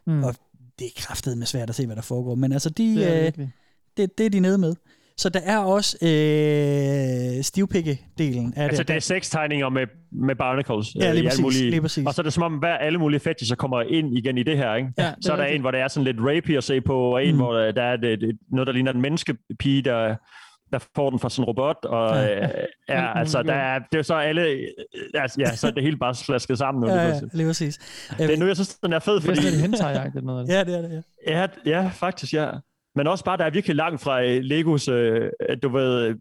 Mm. Og det er kraftet med svært at se, hvad der foregår. Men altså, de, Det er øh, virkelig. det, det er de nede med. Så der er også øh, stivpikke-delen af Altså, det. det er seks tegninger med, med barnacles. Ja, øh, lige præcis, mulige, lige præcis. Og så er det som om, hver alle mulige fetisher kommer ind igen i det her, ikke? Ja, så er er der rigtigt. en, hvor der er sådan lidt rapey at se på, og en, Mm. mm. hvor der, der er det, det, noget, der ligner en menneskepige, der, der får den fra sådan en robot, og Ja. ja, øh, ja altså, der er, det er så alle, øh, altså, ja, så er det hele bare slasket sammen nu. Ja, lige ja, pludselig. lige præcis. Det er nu, jeg synes, den er fed, Det er fordi... hentai noget af det. Ja, det er det, ja. Ja, ja, faktisk, ja. Men også bare, der er virkelig langt fra øh, Legos, øh, du ved, øh,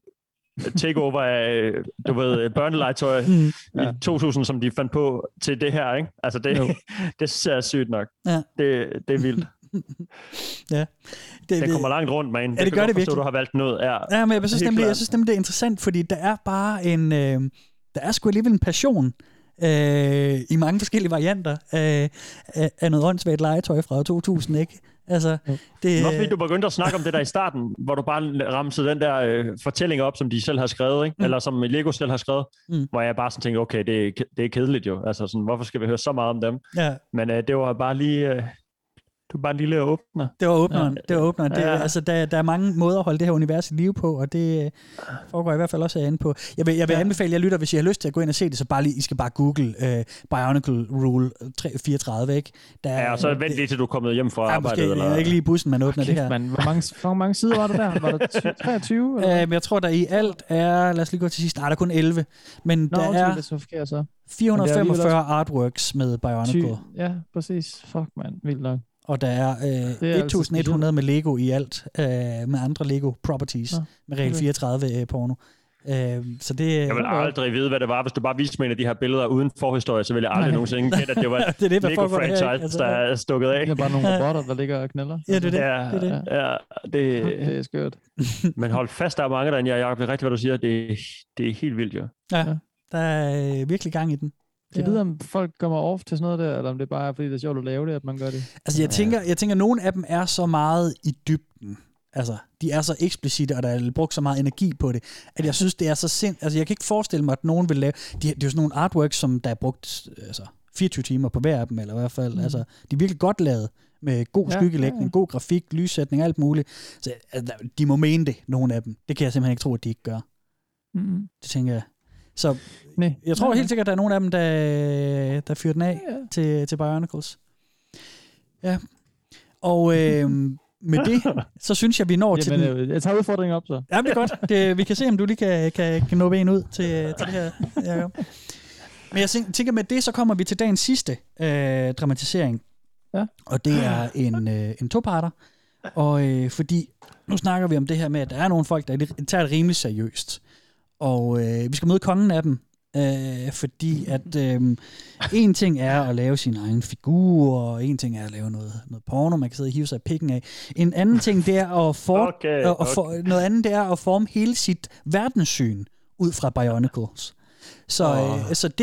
takeover af, øh, du ved, børnelegetøj Mm. i 2000, som de fandt på til det her, ikke? Altså, det, det ser sygt nok. Ja. Det, det er vildt. ja. Det, det kommer langt rundt, man. Ja, det gør det godt forstå, virkelig. du har valgt noget. Ja, Ja, men jeg synes, nemlig, jeg synes nemlig, det er interessant, fordi der er bare en... Øh, der er sgu alligevel en passion øh, i mange forskellige varianter af, af, af noget åndssvagt legetøj fra 2000, ikke? Altså, det, fordi, du begyndte at snakke om det der i starten, hvor du bare ramsede den der øh, fortælling op, som de selv har skrevet, ikke? Mm. eller som Lego selv har skrevet, Mm. hvor jeg bare sådan tænkte, okay, det er, det er kedeligt jo. Altså, sådan, hvorfor skal vi høre så meget om dem? Ja. Men øh, det var bare lige... Øh, det var bare en lille åbner. Det var åbneren. Ja. Det var åbneren. Det, Ja. altså, der, der er mange måder at holde det her univers i live på, og det øh, foregår i hvert fald også herinde på. Jeg vil, jeg vil ja. anbefale jer lytter, hvis I har lyst til at gå ind og se det, så bare lige, I skal bare google øh, Bionicle Rule 3, 34, ikke? Der, Ja, og så vent lige til du er kommet hjem fra Ja, arbejdet. måske, eller... ikke lige i bussen, man åbner Kæft, det her. mand. Hvor mange, hvor mange sider var der der? Var der 23? Eller? Øh, men jeg tror, der i alt er, lad os lige gå til sidst, nej, der er kun 11, men Nå, der undskyld, er det er så forkert så. Men det er alligevel 445 også- artworks med Bionicle, Ty- Ja, præcis. Fuck, mand. Vildt nok. Og der er Det er øh, altså 1100 med Lego i alt, øh, med andre Lego properties, Nå, med regel okay. 34 øh, porno. Øh, så det, Jeg vil aldrig vide, hvad det var. Hvis du bare viste mig en af de her billeder uden forhistorie, så ville jeg aldrig Nej. nogensinde gætte, at det var Det er det, der foregår her, Altså, der er stukket af. Det er bare nogle robotter, der ligger og knælder. Ja, det er det. Ja, det, er det. ja, det, Det er skørt. men hold fast, der er mange derinde. Jeg, jeg ved rigtigt, hvad du siger. Det, det er helt vildt, jo. Ja, der er øh, virkelig gang i den. Jeg ved, om folk kommer off til sådan noget der, eller om det er bare fordi, det er sjovt at lave det, at man gør det. Altså, jeg tænker, jeg tænker, at nogle af dem er så meget i dybden. Altså, de er så eksplicite, og der er brugt så meget energi på det, at jeg synes, det er så sind... Altså, jeg kan ikke forestille mig, at nogen vil lave... De, det er jo sådan nogle artworks, som der er brugt altså, 24 timer på hver af dem, eller i hvert fald. Mm. Altså, de er virkelig godt lavet, med god Ja, skyggelægning, ja, ja. god grafik, lyssætning, alt muligt. Så altså, de må mene det, nogle af dem. Det kan jeg simpelthen ikke tro, at de ikke gør. Mm. Det tænker jeg. Så Nej. jeg tror Nej, helt sikkert, at der er nogle af dem, der, der fyrer den af ja. til, til Bionicles. Ja. Og øh, med det, så synes jeg, vi når til Jamen, den... øh, jeg tager udfordringen op, så. Ja, det er godt. Det, vi kan se, om du lige kan, kan, kan nå en ud til, til det her. Jacob. Men jeg tænker, tænker, med det, så kommer vi til dagens sidste øh, dramatisering. Ja. Og det er en, øh, en toparter. Og øh, fordi, nu snakker vi om det her med, at der er nogle folk, der tager det rimelig seriøst. Og øh, vi skal møde kongen af dem. Øh, fordi at øh, en ting er at lave sin egen figur, og en ting er at lave noget, noget porno, man kan sidde og hive sig i pikken af. En anden ting, det er at, for, Okay, at, at for, noget andet, det er at forme hele sit verdenssyn ud fra Bionicles. Så, Åh. øh, så det,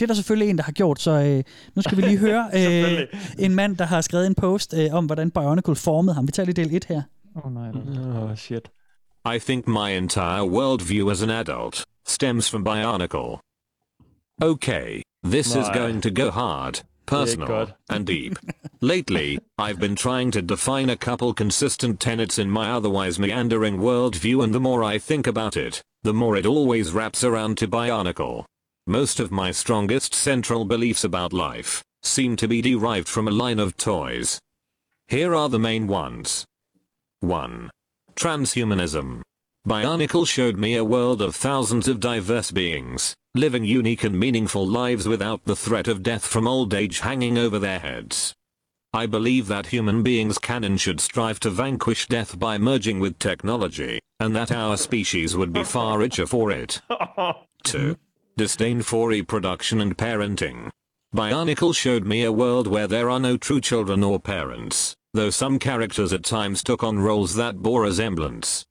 det er der selvfølgelig en, der har gjort. Så øh, nu skal vi lige høre øh, en mand, der har skrevet en post øh, om, hvordan Bionicle formede ham. Vi tager lige del 1 her. Åh oh, nej. Oh, shit. I think my entire worldview as an adult stems from Bionicle. Okay, this is going to go hard, personal, God. and deep. Lately, I've been trying to define a couple consistent tenets in my otherwise meandering worldview, and the more I think about it, the more it always wraps around to Bionicle. Most of my strongest central beliefs about life seem to be derived from a line of toys. Here are the main ones. 1. Transhumanism. Bionicle showed me a world of thousands of diverse beings, living unique and meaningful lives without the threat of death from old age hanging over their heads. I believe that human beings can and should strive to vanquish death by merging with technology, and that our species would be far richer for it. 2. Disdain for reproduction and parenting. Bionicle showed me a world where there are no true children or parents, though some characters at times took on roles that bore resemblance.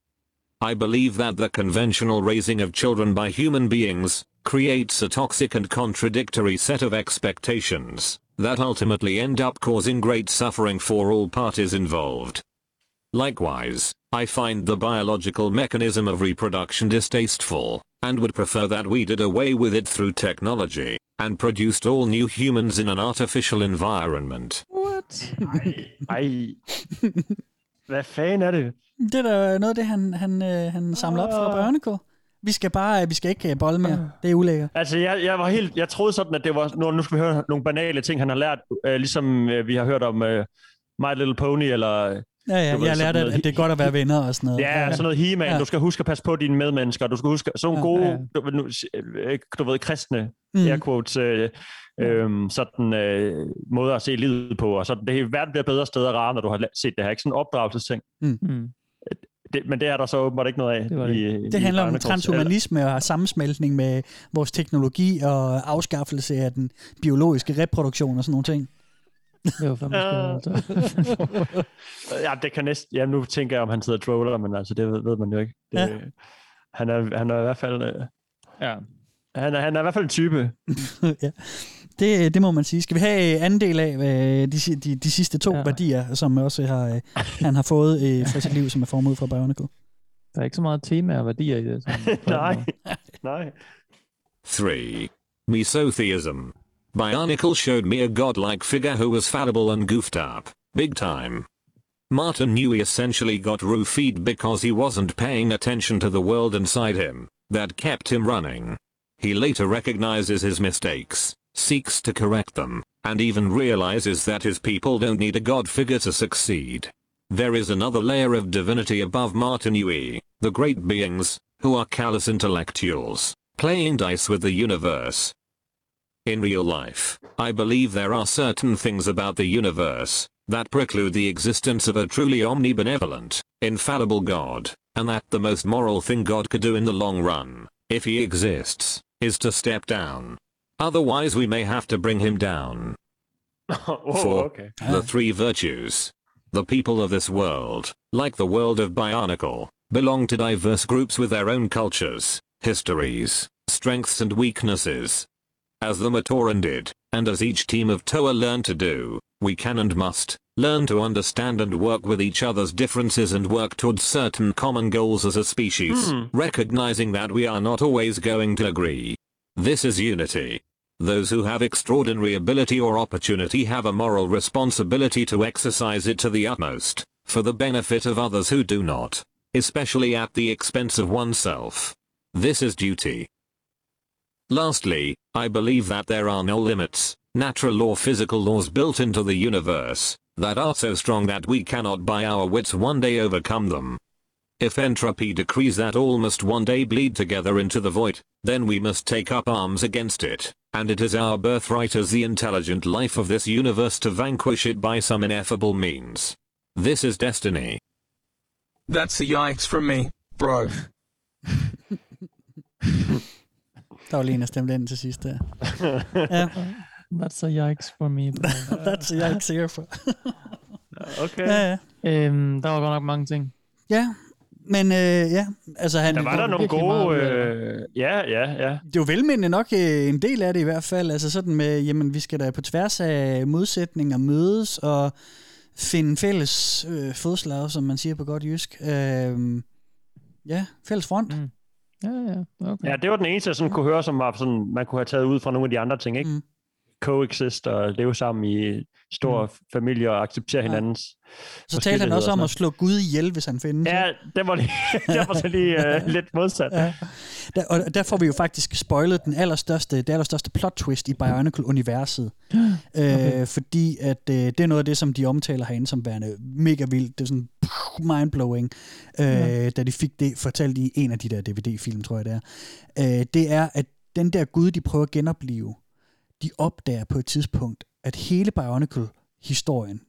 I believe that the conventional raising of children by human beings creates a toxic and contradictory set of expectations that ultimately end up causing great suffering for all parties involved. Likewise, I find the biological mechanism of reproduction distasteful, and would prefer that we did away with it through technology, and produced all new humans in an artificial environment. What? Ej. Hvad fanden er det? Det er da noget af det, han, han, øh, han samler op fra Bionicle. Vi skal bare, vi skal ikke øh, bolle mere. Det er ulækkert. Altså, jeg, jeg var helt, jeg troede sådan, at det var, nu, nu skal vi høre nogle banale ting, han har lært, øh, ligesom øh, vi har hørt om øh, My Little Pony, eller... Ja, ja, du ved, jeg lærte, at, at det er godt at være venner og sådan noget. Ja, sådan noget He-Man. Ja. Du skal huske at passe på dine medmennesker. Du skal huske sådan nogle Ja, gode, du, øh, du ved, kristne, Mm. air quotes, øh, øh, sådan øh, måder at se livet på. Og så det er verden bliver bedre steder rarere, når du har set det her. Ikke sådan en opdragelsesting. Mm. Mm. Det, men det er der så åbenbart ikke noget af. Det det. i, Det i handler om transhumanisme og sammensmeltning med vores teknologi og afskaffelse af den biologiske reproduktion og sådan nogle ting. Det var fandme Øh. ja, det kan næsten... Ja, nu tænker jeg, om han sidder og troller, men altså, det ved, ved man jo ikke. Det, Ja. han, er, han er i hvert fald... Øh, ja. Han er, han er i hvert fald en type. ja. Det, det må man sige. Skal vi have anden del af øh, de, de, de sidste to ja. værdier, som også har, øh, han har fået øh, fra sit liv, som er formet fra Bionicle? Der er ikke så meget tema og værdier i det. Sådan, Nej. Nej. 3. Mesotheism. Bionicle showed me a godlike figure who was fallible and goofed up, big time. Martin knew he essentially got roofied because he wasn't paying attention to the world inside him, that kept him running. He later recognizes his mistakes, seeks to correct them, and even realizes that his people don't need a god figure to succeed. There is another layer of divinity above Martin Yui, the great beings, who are callous intellectuals, playing dice with the universe. In real life, I believe there are certain things about the universe that preclude the existence of a truly omnibenevolent, infallible God, and that the most moral thing God could do in the long run, if he exists, is to step down. Otherwise we may have to bring him down. oh, For okay. the three virtues. The people of this world, like the world of Bionicle, belong to diverse groups with their own cultures, histories, strengths and weaknesses. As the Matoran did, and as each team of Toa learned to do, we can and must learn to understand and work with each other's differences and work towards certain common goals as a species, Hmm. recognizing that we are not always going to agree. This is unity. Those who have extraordinary ability or opportunity have a moral responsibility to exercise it to the utmost, for the benefit of others who do not, especially at the expense of oneself. This is duty. Lastly, I believe that there are no limits, natural or physical laws built into the universe, that are so strong that we cannot by our wits one day overcome them. If entropy decrees that all must one day bleed together into the void, then we must take up arms against it, and it is our birthright as the intelligent life of this universe to vanquish it by some ineffable means. This is destiny. That's a yikes from me, bro. Der var lige en, der stemte ind til sidst der. ja. That's a yikes for me. That's a yikes here for. okay. Ja, ja. Øhm, der var godt nok mange ting. Ja, men øh, ja, altså han... Der var der nogle gode... meget, Øh, ja, ja, ja. Det er jo velmændende nok øh, en del af det i hvert fald. Altså sådan med, jamen vi skal da på tværs af modsætninger mødes og finde fælles øh, fodslag, som man siger på godt jysk. Øh, ja, fælles front. Mm. Ja, ja, okay. Ja, det var den eneste, jeg sådan kunne høre, som var sådan, man kunne have taget ud fra nogle af de andre ting, ikke? Mm. Coexist og leve sammen i stor mm. familie og acceptere hinandens Så talte han også om at slå Gud ihjel, hvis han findes. Ja, det var lige, det var så lige uh, lidt modsat. Ja. Der, og der får vi jo faktisk spoilet den allerstørste, det allerstørste plot twist i Bionicle-universet. Okay. Øh, fordi at øh, det er noget af det, som de omtaler herinde som værende mega vildt. Det er sådan mindblowing, øh, Ja. da de fik det fortalt i en af de der DVD-film, tror jeg det er. Øh, det er, at den der Gud, de prøver at genopleve, de opdager på et tidspunkt, at hele Bionicle-historien,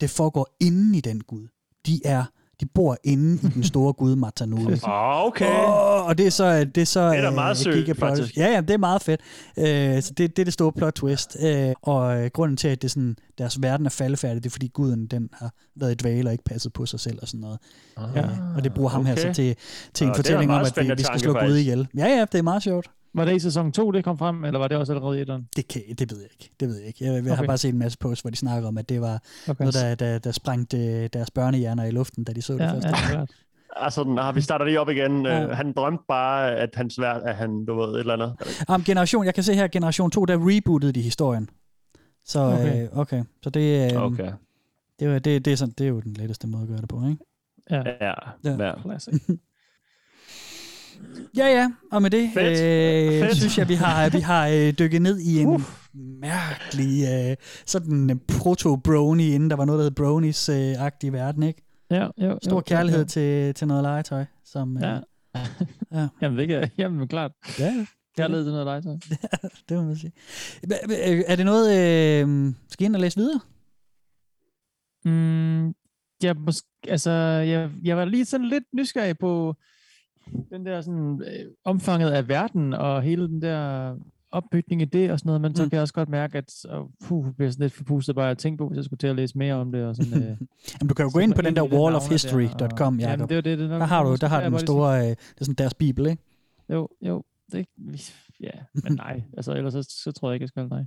det foregår inden i den Gud. De er De bor inde i den store gud Matanuli. Ah, okay. Oh, og det er så... Det er, så, Det er da meget øh, sødt, faktisk. Ja, ja, det er meget fedt. Øh, så det, det er det store plot twist. Øh, og øh, grunden til, at det er sådan, deres verden er faldefærdig, det er, fordi guden den har været i dvale og ikke passet på sig selv og sådan noget. Ah, ja, og det bruger ham her okay. så til, til en er fortælling om, at vi, vi skal slå Gud ihjel. Ja, ja, det er meget sjovt. Var det i sæson 2, det kom frem, eller var det også allerede i etteren? Det, kan, det ved jeg ikke. Det ved jeg ikke. Jeg, jeg har Okay. bare set en masse posts, hvor de snakker om, at det var Okay. noget, der, der, der sprængte øh, deres børnehjerner i luften, da de så det Ja, første. ja, klart. Altså, nah, vi starter lige op igen. Ja. Ja. Han drømte bare, at hans værd, at han, du ved, et eller andet. Om generation, jeg kan se her, generation 2, der rebootede de historien. Så okay, Okay. øh, okay. Så det, øh, Okay. det, er jo- det, det, er sådan, det er jo den letteste måde at gøre det på, ikke? Ja. Ja. Ja. ja. Ja, ja, og med det Fedt. øh, Fedt. synes jeg, vi har, vi har øh, dykket ned i en mærkelig øh, sådan proto-brony, inden der var noget, der hed bronies-agtig verden, ikke? Ja, jo, Stor jo, kærlighed jo. Til, til noget legetøj. Som, øh, Ja. ja. Jamen, det kan, jamen, klart. Ja, ja. Kærlighed til noget legetøj. det må man sige. Hva- Er det noget, øh, skal I ind og læse videre? Mm, jeg, måske, altså, jeg, jeg var lige sådan lidt nysgerrig på den der sådan, øh, omfanget af verden og hele den der opbygning i det og sådan noget, men så Mm. kan jeg også godt mærke, at uh, puh, jeg bliver sådan lidt forpustet bare at tænke på, hvis jeg skulle til at læse mere om det. Og sådan, øh, Jamen, du kan jo gå ind på den der wallofhistory.com, Jamen, Jacob. det er det, det er der har du, der har den store, øh, det er sådan deres bibel, ikke? Jo, jo. Det, ja, men nej. Altså, ellers så, så tror jeg ikke, jeg skal nej.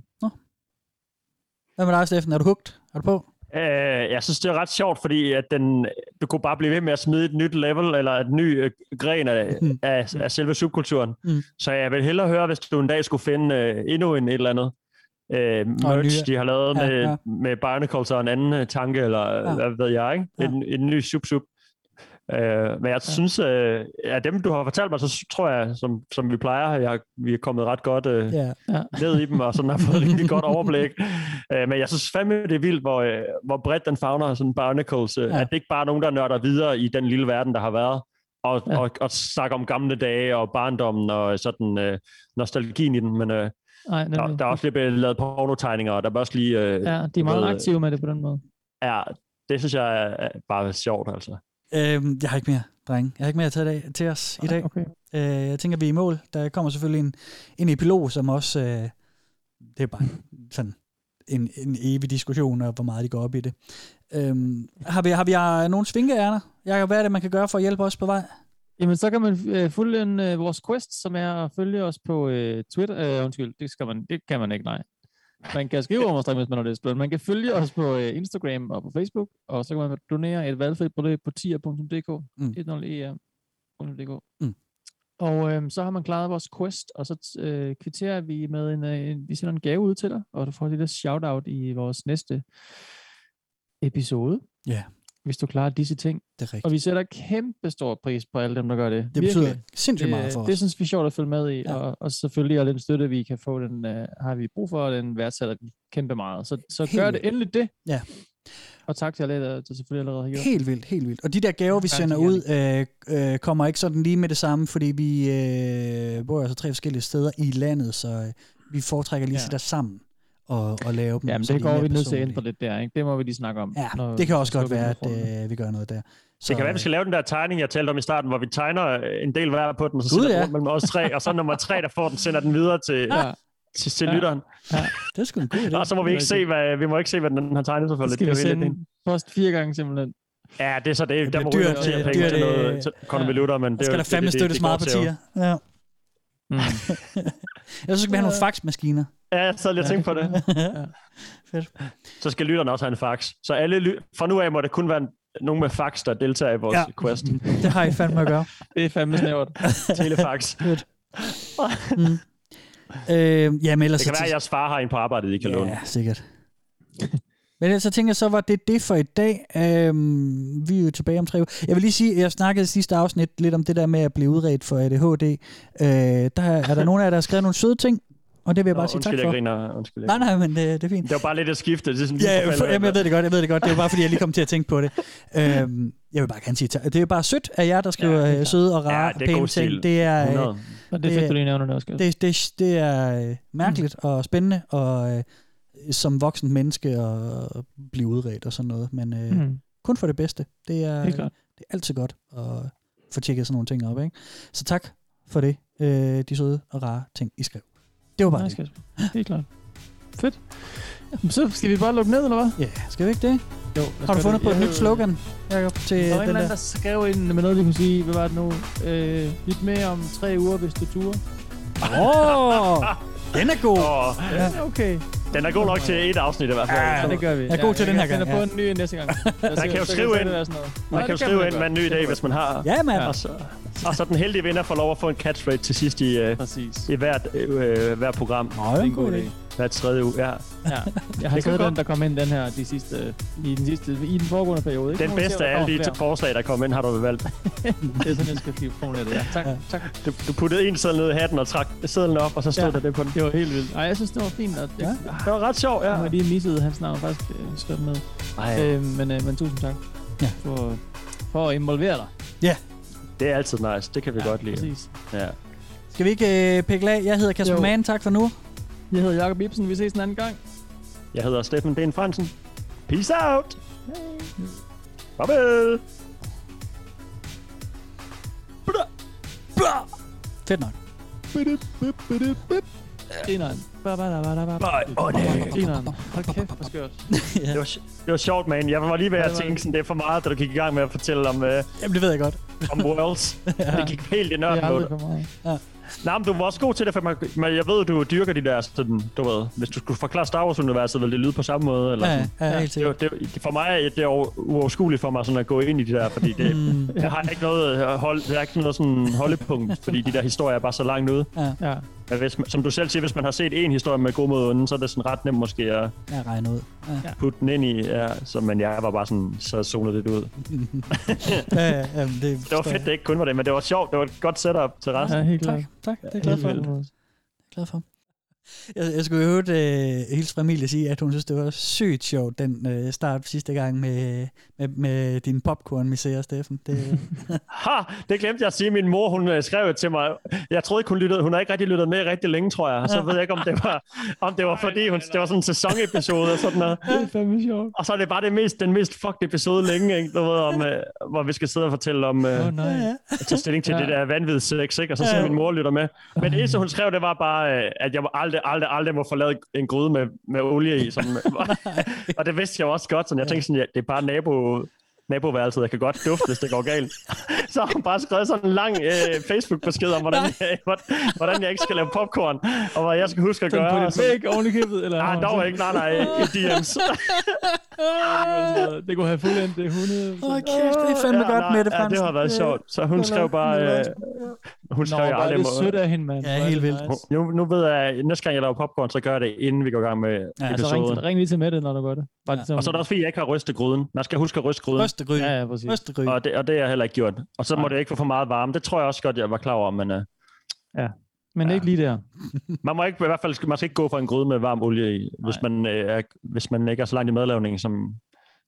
Hvad med dig, Steffen? Er du hugt? Er du på? Øh, jeg synes, det er ret sjovt, fordi at den, du kunne bare blive ved med at smide et nyt level, eller et ny øh, gren af, af, af selve subkulturen. Mm. Så jeg vil hellere høre, hvis du en dag skulle finde øh, endnu en et eller andet øh, merch, de har lavet Ja, med, ja. med barnacles og en anden øh, tanke, eller ja. hvad ved jeg, ikke? Ja. En, en ny sub-sub. Øh, men jeg synes, øh, af dem, du har fortalt mig, så tror jeg, som, som vi plejer, jeg, vi er kommet ret godt øh, Ja. Ja. ned i dem, og sådan har fået et rigtig godt overblik. Øh, men jeg synes fandme, det er vildt, hvor, øh, hvor bredt den fagner sådan barnacles. Øh, Ja. At det ikke bare er nogen, der nørder videre i den lille verden, der har været, og, ja. og, og snakker om gamle dage og barndommen og sådan øh, nostalgien i den, men øh, Nej, der, der er også lige blevet lavet pornotegninger, og der er også lige... Øh, Ja, de er meget aktive med det på den måde. Ja, det synes jeg er bare sjovt, altså. Øhm, jeg har ikke mere, drenge. Jeg har ikke mere at tage dag, til os i dag. Okay. Øh, jeg tænker, vi er i mål. Der kommer selvfølgelig en, en epilog, som også... Øh, det er bare sådan en, en evig diskussion af, hvor meget de går op i det. Øhm, har vi, har vi uh, nogle svinkeærner? Jakob, hvad er det, man kan gøre for at hjælpe os på vej? Jamen, så kan man øh, følge en, øh, vores quest, som er at følge os på øh, Twitter. Øh, undskyld, det, skal man, det kan man ikke, nej. Man kan skrive om os, hvis man har lyst, men man kan følge os på øh, Instagram og på Facebook, og så kan man donere et valgfrit beløb på tier.dk, Mm. 10er.dk. Mm. Og øh, så har man klaret vores quest, og så øh, kvitterer vi med en, øh, vi sender en gave ud til dig, og du får et lille shout-out i vores næste episode. Ja. Hvis du klarer disse ting. Det er rigtigt. Og vi sætter kæmpe stor pris på alle dem, der gør det. Det betyder Virkelig. sindssygt meget Det- for os. Det synes vi er sjovt at følge med i, ja. og, og selvfølgelig og den støtte, vi kan få, den uh, har vi brug for, og den værdsætter vi kæmpe meget. Så, så Helt gør vildt. det endelig det. Ja. Og tak til alle, der der selvfølgelig allerede har gjort. Helt vildt, helt vildt. Og de der gaver, vi Tak, sender ud, øh, øh, kommer ikke sådan lige med det samme, fordi vi øh, bor altså tre forskellige steder i landet, så øh, vi foretrækker lige at Ja. sætte os sammen og, og lave dem. Jamen, det de går vi nødt til at ændre lidt der, ikke? Det må vi lige snakke om. Ja, når det kan også vi godt være, at øh, vi gør noget der. Så det kan være, at vi skal lave den der tegning, jeg talte om i starten, hvor vi tegner øh, en del hver på den, og så sætter ja. mellem os tre, og så nummer tre, der får den, sender den videre til, Ja. til, til Ja. lytteren. Ja. Det er sgu en god idé. Og så må vi ikke se, hvad, vi må ikke se, hvad den har tegnet Så selvfølgelig. skal vi Det helt sende post fire gange simpelthen. Ja, det er så det. Det Der må bliver vi dyrt, til øh, penge dyrt, til noget øh, til konvolutter, men det er skal jo- der er fandme det, støttes meget går på til jo. tier. Ja. Mm. Så skal vi have nogle faxmaskiner. Ja, jeg sad lige og tænkte på det. Fedt. Så skal lytterne også have en fax. Så alle ly- fra nu af må det kun være nogen med fax, der deltager i vores Ja. ja. quest. Det har I fandme at gøre. Det er fandme snævert. Telefax. Fedt. Mm. Øh, jamen ellers Det kan så være, at jeres far har en på arbejdet, I kan låne. Ja, sikkert. Men ellers så tænker jeg, så var det det for i dag. Øhm, vi er jo tilbage om tre uger. Jeg vil lige sige, jeg snakkede i sidste afsnit lidt om det der med at blive udredt for ADHD. Øh, der er der nogen af jer, der har skrevet nogle søde ting, og det vil jeg bare Nå, sige undskyld, tak jeg for. griner. Undskyld, jeg Nej, nej, men det, det er fint. Det var bare lidt at skifte. Det er sådan Ja, for, jamen, jeg ved det godt, jeg ved det godt. Det er jo bare, fordi jeg lige kom til at tænke på det. Øhm, jeg vil bare gerne sige tak. Det er bare sødt af jer, der skriver Ja, det er ja, klart. søde og Ja, rare, det er pæne ting. Det er, øh, 100. Og det er fedt, du lige nævner det også. Godt. det, det, det er øh, mærkeligt og spændende, og øh, som voksen menneske at blive udredt og sådan noget. Men øh, Mhm. kun for det bedste. Det er Helt klart. Det er altid godt at få tjekket sådan nogle ting op. Ikke? Så tak for det, øh, de søde og rare ting, I skrev. Det var bare Nej, det. skal Helt klart. Fedt. Jamen, så skal vi bare lukke ned, eller hvad? Ja, skal vi ikke det? Jo. Har du fundet på et nyt slogan, Jacob, til Der var en den der? der skrev ind med noget, de kunne sige, hvad var det nu? Øh, lidt mere om tre uger, hvis du turer. Åh, den er god. Oh, Ja, okay. Den er god nok til et afsnit i hvert fald. Ja, det gør vi. Jeg er god til den her gang, Jeg finder på en ny næste gang. Man kan jo skrive ind, man kan skrive ind med en ny idé, hvis man har. Ja, mand. Og så, og så den heldige vinder får lov at få en catchphrase til sidst i, uh, i hvert, uh, hvert program. Nå, det er en god idé. Hver tredje uge, ja. Ja. Jeg har taget den, der kom ind den her, de sidste, i den sidste, i den foregående periode. Ikke? Den bedste af alle de kommer forslag, der kom ind, har du valgt. flere. Det er sådan, jeg skal formulere det. Ja. Tak, tak. Du, du puttede en seddel ned i hatten og trak sedlen op, og så stod Ja. der det på den. Det var helt vildt. Ej, jeg synes, det var fint. At det, ja. Det var ret sjovt, ja. Jeg har lige misset hans navn faktisk øh, skrevet med. Ej. Øh, men, øh, men tusind tak ja. for, for at involvere dig. Ja. Det er altid nice. Det kan vi Ja, godt lide. præcis. Ja. Skal vi ikke øh, pikke af? Jeg hedder Kasper. Mann, tak for nu. Jeg hedder Jakob Ibsen. Vi ses en anden gang. Jeg hedder Steffen Den Fransen. Peace out. Farvel. Fedt nok. Eneren. Bye. Åh, det- Eneren. Hold kæft, hvor skørt. Det var, det var sjovt, man. Jeg var lige ved Ja, at var tænke, sådan, det er for meget, da du gik i gang med at fortælle om, uh, Jamen, det ved jeg godt. om Worlds. Ja. Det gik helt i Det er nørden aldrig for meget. Ja. Nej, men du var også god til det, for man, men jeg ved, du dyrker de der, sådan, du ved, hvis du skulle forklare Star Wars-universet, ville det lyde på samme måde? Eller Ja, sådan. ja, helt det, er jo- det, er jo- for mig er det uoverskueligt for mig sådan at gå ind i de der, fordi det, Mm. jeg har ikke noget, hold, jeg har ikke noget sådan holdepunkt, fordi de der historier er bare så langt ude. Ja. Ja. Men hvis, som du selv siger, hvis man har set en historie med god mod onde, så er det sådan ret nemt måske at Jeg regner ud. Ja. putte den ind i, ja, så, men jeg var bare sådan, så zonet lidt ud. ja, ja, jamen, det, Det var fedt, det ikke kun var det, men det var sjovt. Det var et godt setup til resten. Ja, helt Tak, klart. tak. Det er jeg glad for. Det er jeg glad for. Jeg, jeg skulle jo øvrigt øh, hilse fra Emilie sige, at hun synes, det var sygt sjovt, den øh, start sidste gang med, med, med din popcorn misære, Steffen. Det, Ha! Det glemte jeg at sige. Min mor, hun øh, skrev til mig. Jeg troede ikke, hun lyttede. Hun har ikke rigtig lyttet med rigtig længe, tror jeg. Så ved jeg ikke, om det var, om det var fordi, hun, det var sådan en sæsonepisode og sådan noget. Det er fandme sjovt. Og så er det bare det mest, den mest fucked episode længe, ikke? Du ved, om, øh, hvor vi skal sidde og fortælle om... Øh, oh, nej. tage stilling til Ja. det der vanvittigt sex, ikke? Og så Ja. siger min mor lytter med. Men det eneste, hun skrev, det var bare, øh, at jeg må aldrig, aldrig, aldrig må få lavet en gryde med, med olie i. Som, og det vidste jeg også godt, så jeg tænkte sådan, ja, det er bare nabo, naboværelset, jeg kan godt dufte, hvis det går galt. Så har hun bare skrevet sådan en lang øh, Facebook-besked om, hvordan, jeg, hvordan jeg ikke skal lave popcorn, og hvad jeg skal huske at Sådan gøre. på sådan- væg oven i købet, eller? Nej, dog ikke. Nej, nej, i DM's. Det kunne have fuldendt det 100. Åh, kæft, det er fandme godt, nej, Mette Ja, det Fransen. har været Ja. sjovt. Så hun Nå, skrev nå, bare... nå, Øh, hun Nå, skrev, hvor jeg aldrig det må... sødt af hende, mand. Ja, helt det vildt. nice. Nu, nu ved jeg, næste gang jeg laver popcorn, så gør jeg det, inden vi går i gang med Ja, så episoden. ring, ring lige til Mette, når du gør det. Bare ja. Og så er det også fordi, jeg ikke har rystet gryden. Man skal huske at ryste gryden. Rystegryde. Ja, ja, præcis. Rystegryde. Og det, og det har jeg heller ikke gjort. Og så må Nej. det ikke få for meget varme. Det tror jeg også godt, jeg var klar over. Men uh, Men ikke lige der. man må ikke, i hvert fald, man skal ikke gå for en gryde med varm olie i, hvis man, øh, er, hvis man ikke er så langt i madlavningen, som,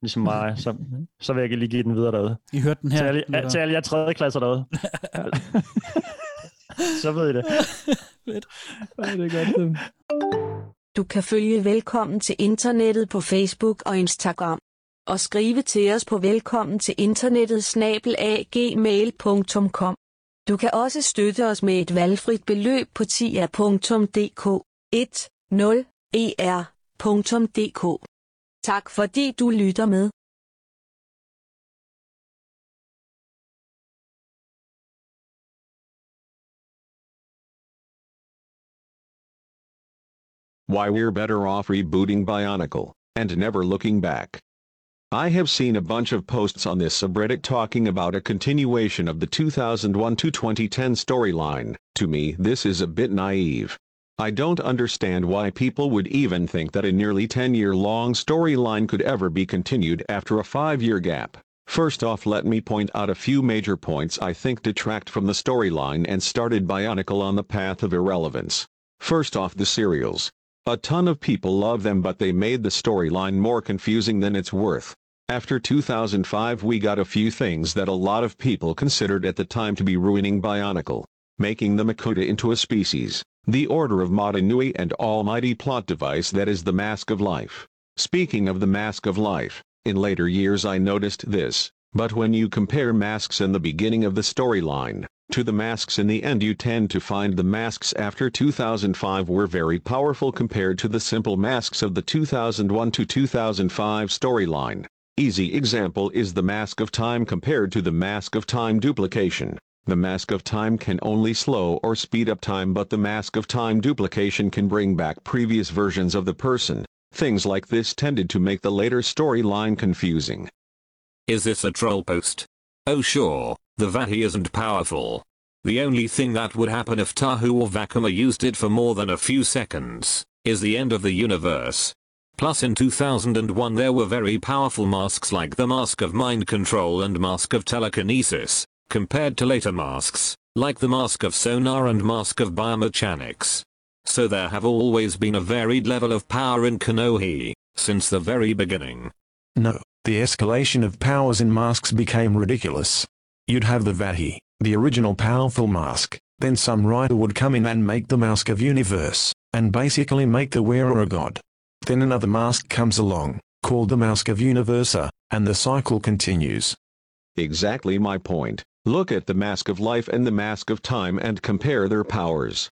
ligesom mig. Så, så vil jeg ikke lige give den videre derude. I hørte den her. Til alle, lytter. til alle jer tredje klasser derude. så ved I det. Ja, det er godt. Du kan følge Velkommen til Internettet på Facebook og Instagram. Og skrive til os på velkommen til internettet snabelagmail.com. Du kan også støtte os med et valgfrit beløb på tia.dk 10er.dk. Tak fordi du lytter med. Why we're better off rebooting Bionicle, and never looking back. I have seen a bunch of posts on this subreddit talking about a continuation of the 2001 to 2010 storyline. To me, this is a bit naive. I don't understand why people would even think that a nearly 10 year long storyline could ever be continued after a 5 year gap. First off, let me point out a few major points I think detract from the storyline and started Bionicle on the path of irrelevance. First off, the serials. A ton of people love them, but they made the storyline more confusing than it's worth. After 2005, we got a few things that a lot of people considered at the time to be ruining Bionicle, making the Makuta into a species, the Order of Mata Nui, and almighty plot device that is the Mask of Life. Speaking of the Mask of Life, in later years I noticed this. But when you compare masks in the beginning of the storyline to the masks in the end, you tend to find the masks after 2005 were very powerful compared to the simple masks of the 2001 to 2005 storyline. Easy example is the Mask of Time compared to the Mask of Time duplication. The Mask of Time can only slow or speed up time but the Mask of Time duplication can bring back previous versions of the person. Things like this tended to make the later storyline confusing. Is this a troll post? Oh sure, the Vahi isn't powerful. The only thing that would happen if Tahu or Vakuma used it for more than a few seconds, is the end of the universe. Plus in 2001 there were very powerful masks like the Mask of Mind Control and Mask of Telekinesis, compared to later masks, like the Mask of Sonar and Mask of Biomechanics. So there have always been a varied level of power in Kanohi, since the very beginning. No, the escalation of powers in masks became ridiculous. You'd have the Vahi, the original powerful mask, then some writer would come in and make the Mask of Universe, and basically make the wearer a god. Then another mask comes along, called the Mask of Universa, and the cycle continues. Exactly my point. Look at the Mask of Life and the Mask of Time and compare their powers.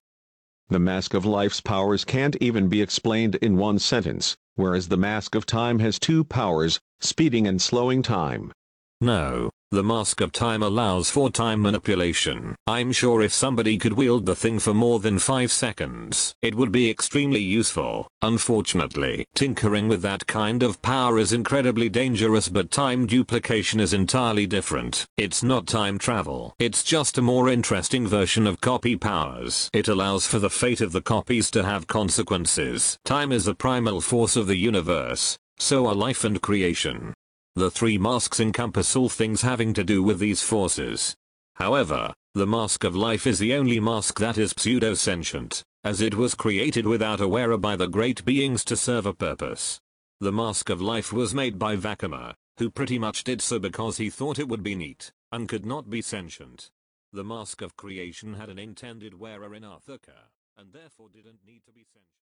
The Mask of Life's powers can't even be explained in one sentence, whereas the Mask of Time has two powers, speeding and slowing time. No, the Mask of Time allows for time manipulation. I'm sure if somebody could wield the thing for more than 5 seconds, it would be extremely useful. Unfortunately, tinkering with that kind of power is incredibly dangerous but time duplication is entirely different. It's not time travel. It's just a more interesting version of copy powers. It allows for the fate of the copies to have consequences. Time is the primal force of the universe. So are life and creation. The three masks encompass all things having to do with these forces. However, the mask of life is the only mask that is pseudo-sentient, as it was created without a wearer by the great beings to serve a purpose. The mask of life was made by Vakama, who pretty much did so because he thought it would be neat, and could not be sentient. The mask of creation had an intended wearer in Arthaka, and therefore didn't need to be sentient.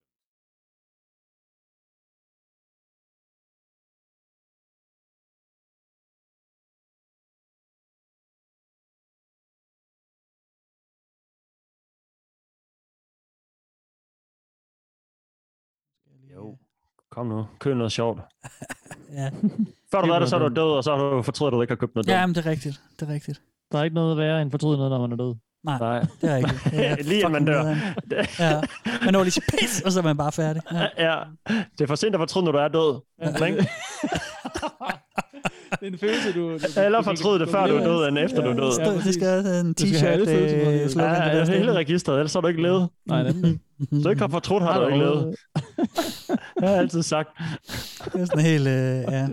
Jo. Kom nu, køb noget sjovt. Ja. Før du var det, så er du død, og så har du fortryder, at du ikke har købt noget Ja, men det er rigtigt. Det er rigtigt. Der er ikke noget værre end fortryde noget, når man er død. Nej, Nej. det er rigtigt. Det er Lige inden man dør. ja. Man når lige pis, og så er man bare færdig. Ja. Ja, det er for sent at fortryde, når du er død. Ja. Det er en følelse, du... du Eller fortryde det, før du er død, end efter du er død. Ja, det skal have en skal have t-shirt. øh, Ja, slogan, det ja, der det er hele registret, ellers har du ikke levet. Nej, nemlig. Så ikke har fortrudt, har du ikke levet. Det har jeg altid sagt. Det er sådan helt, øh, ja.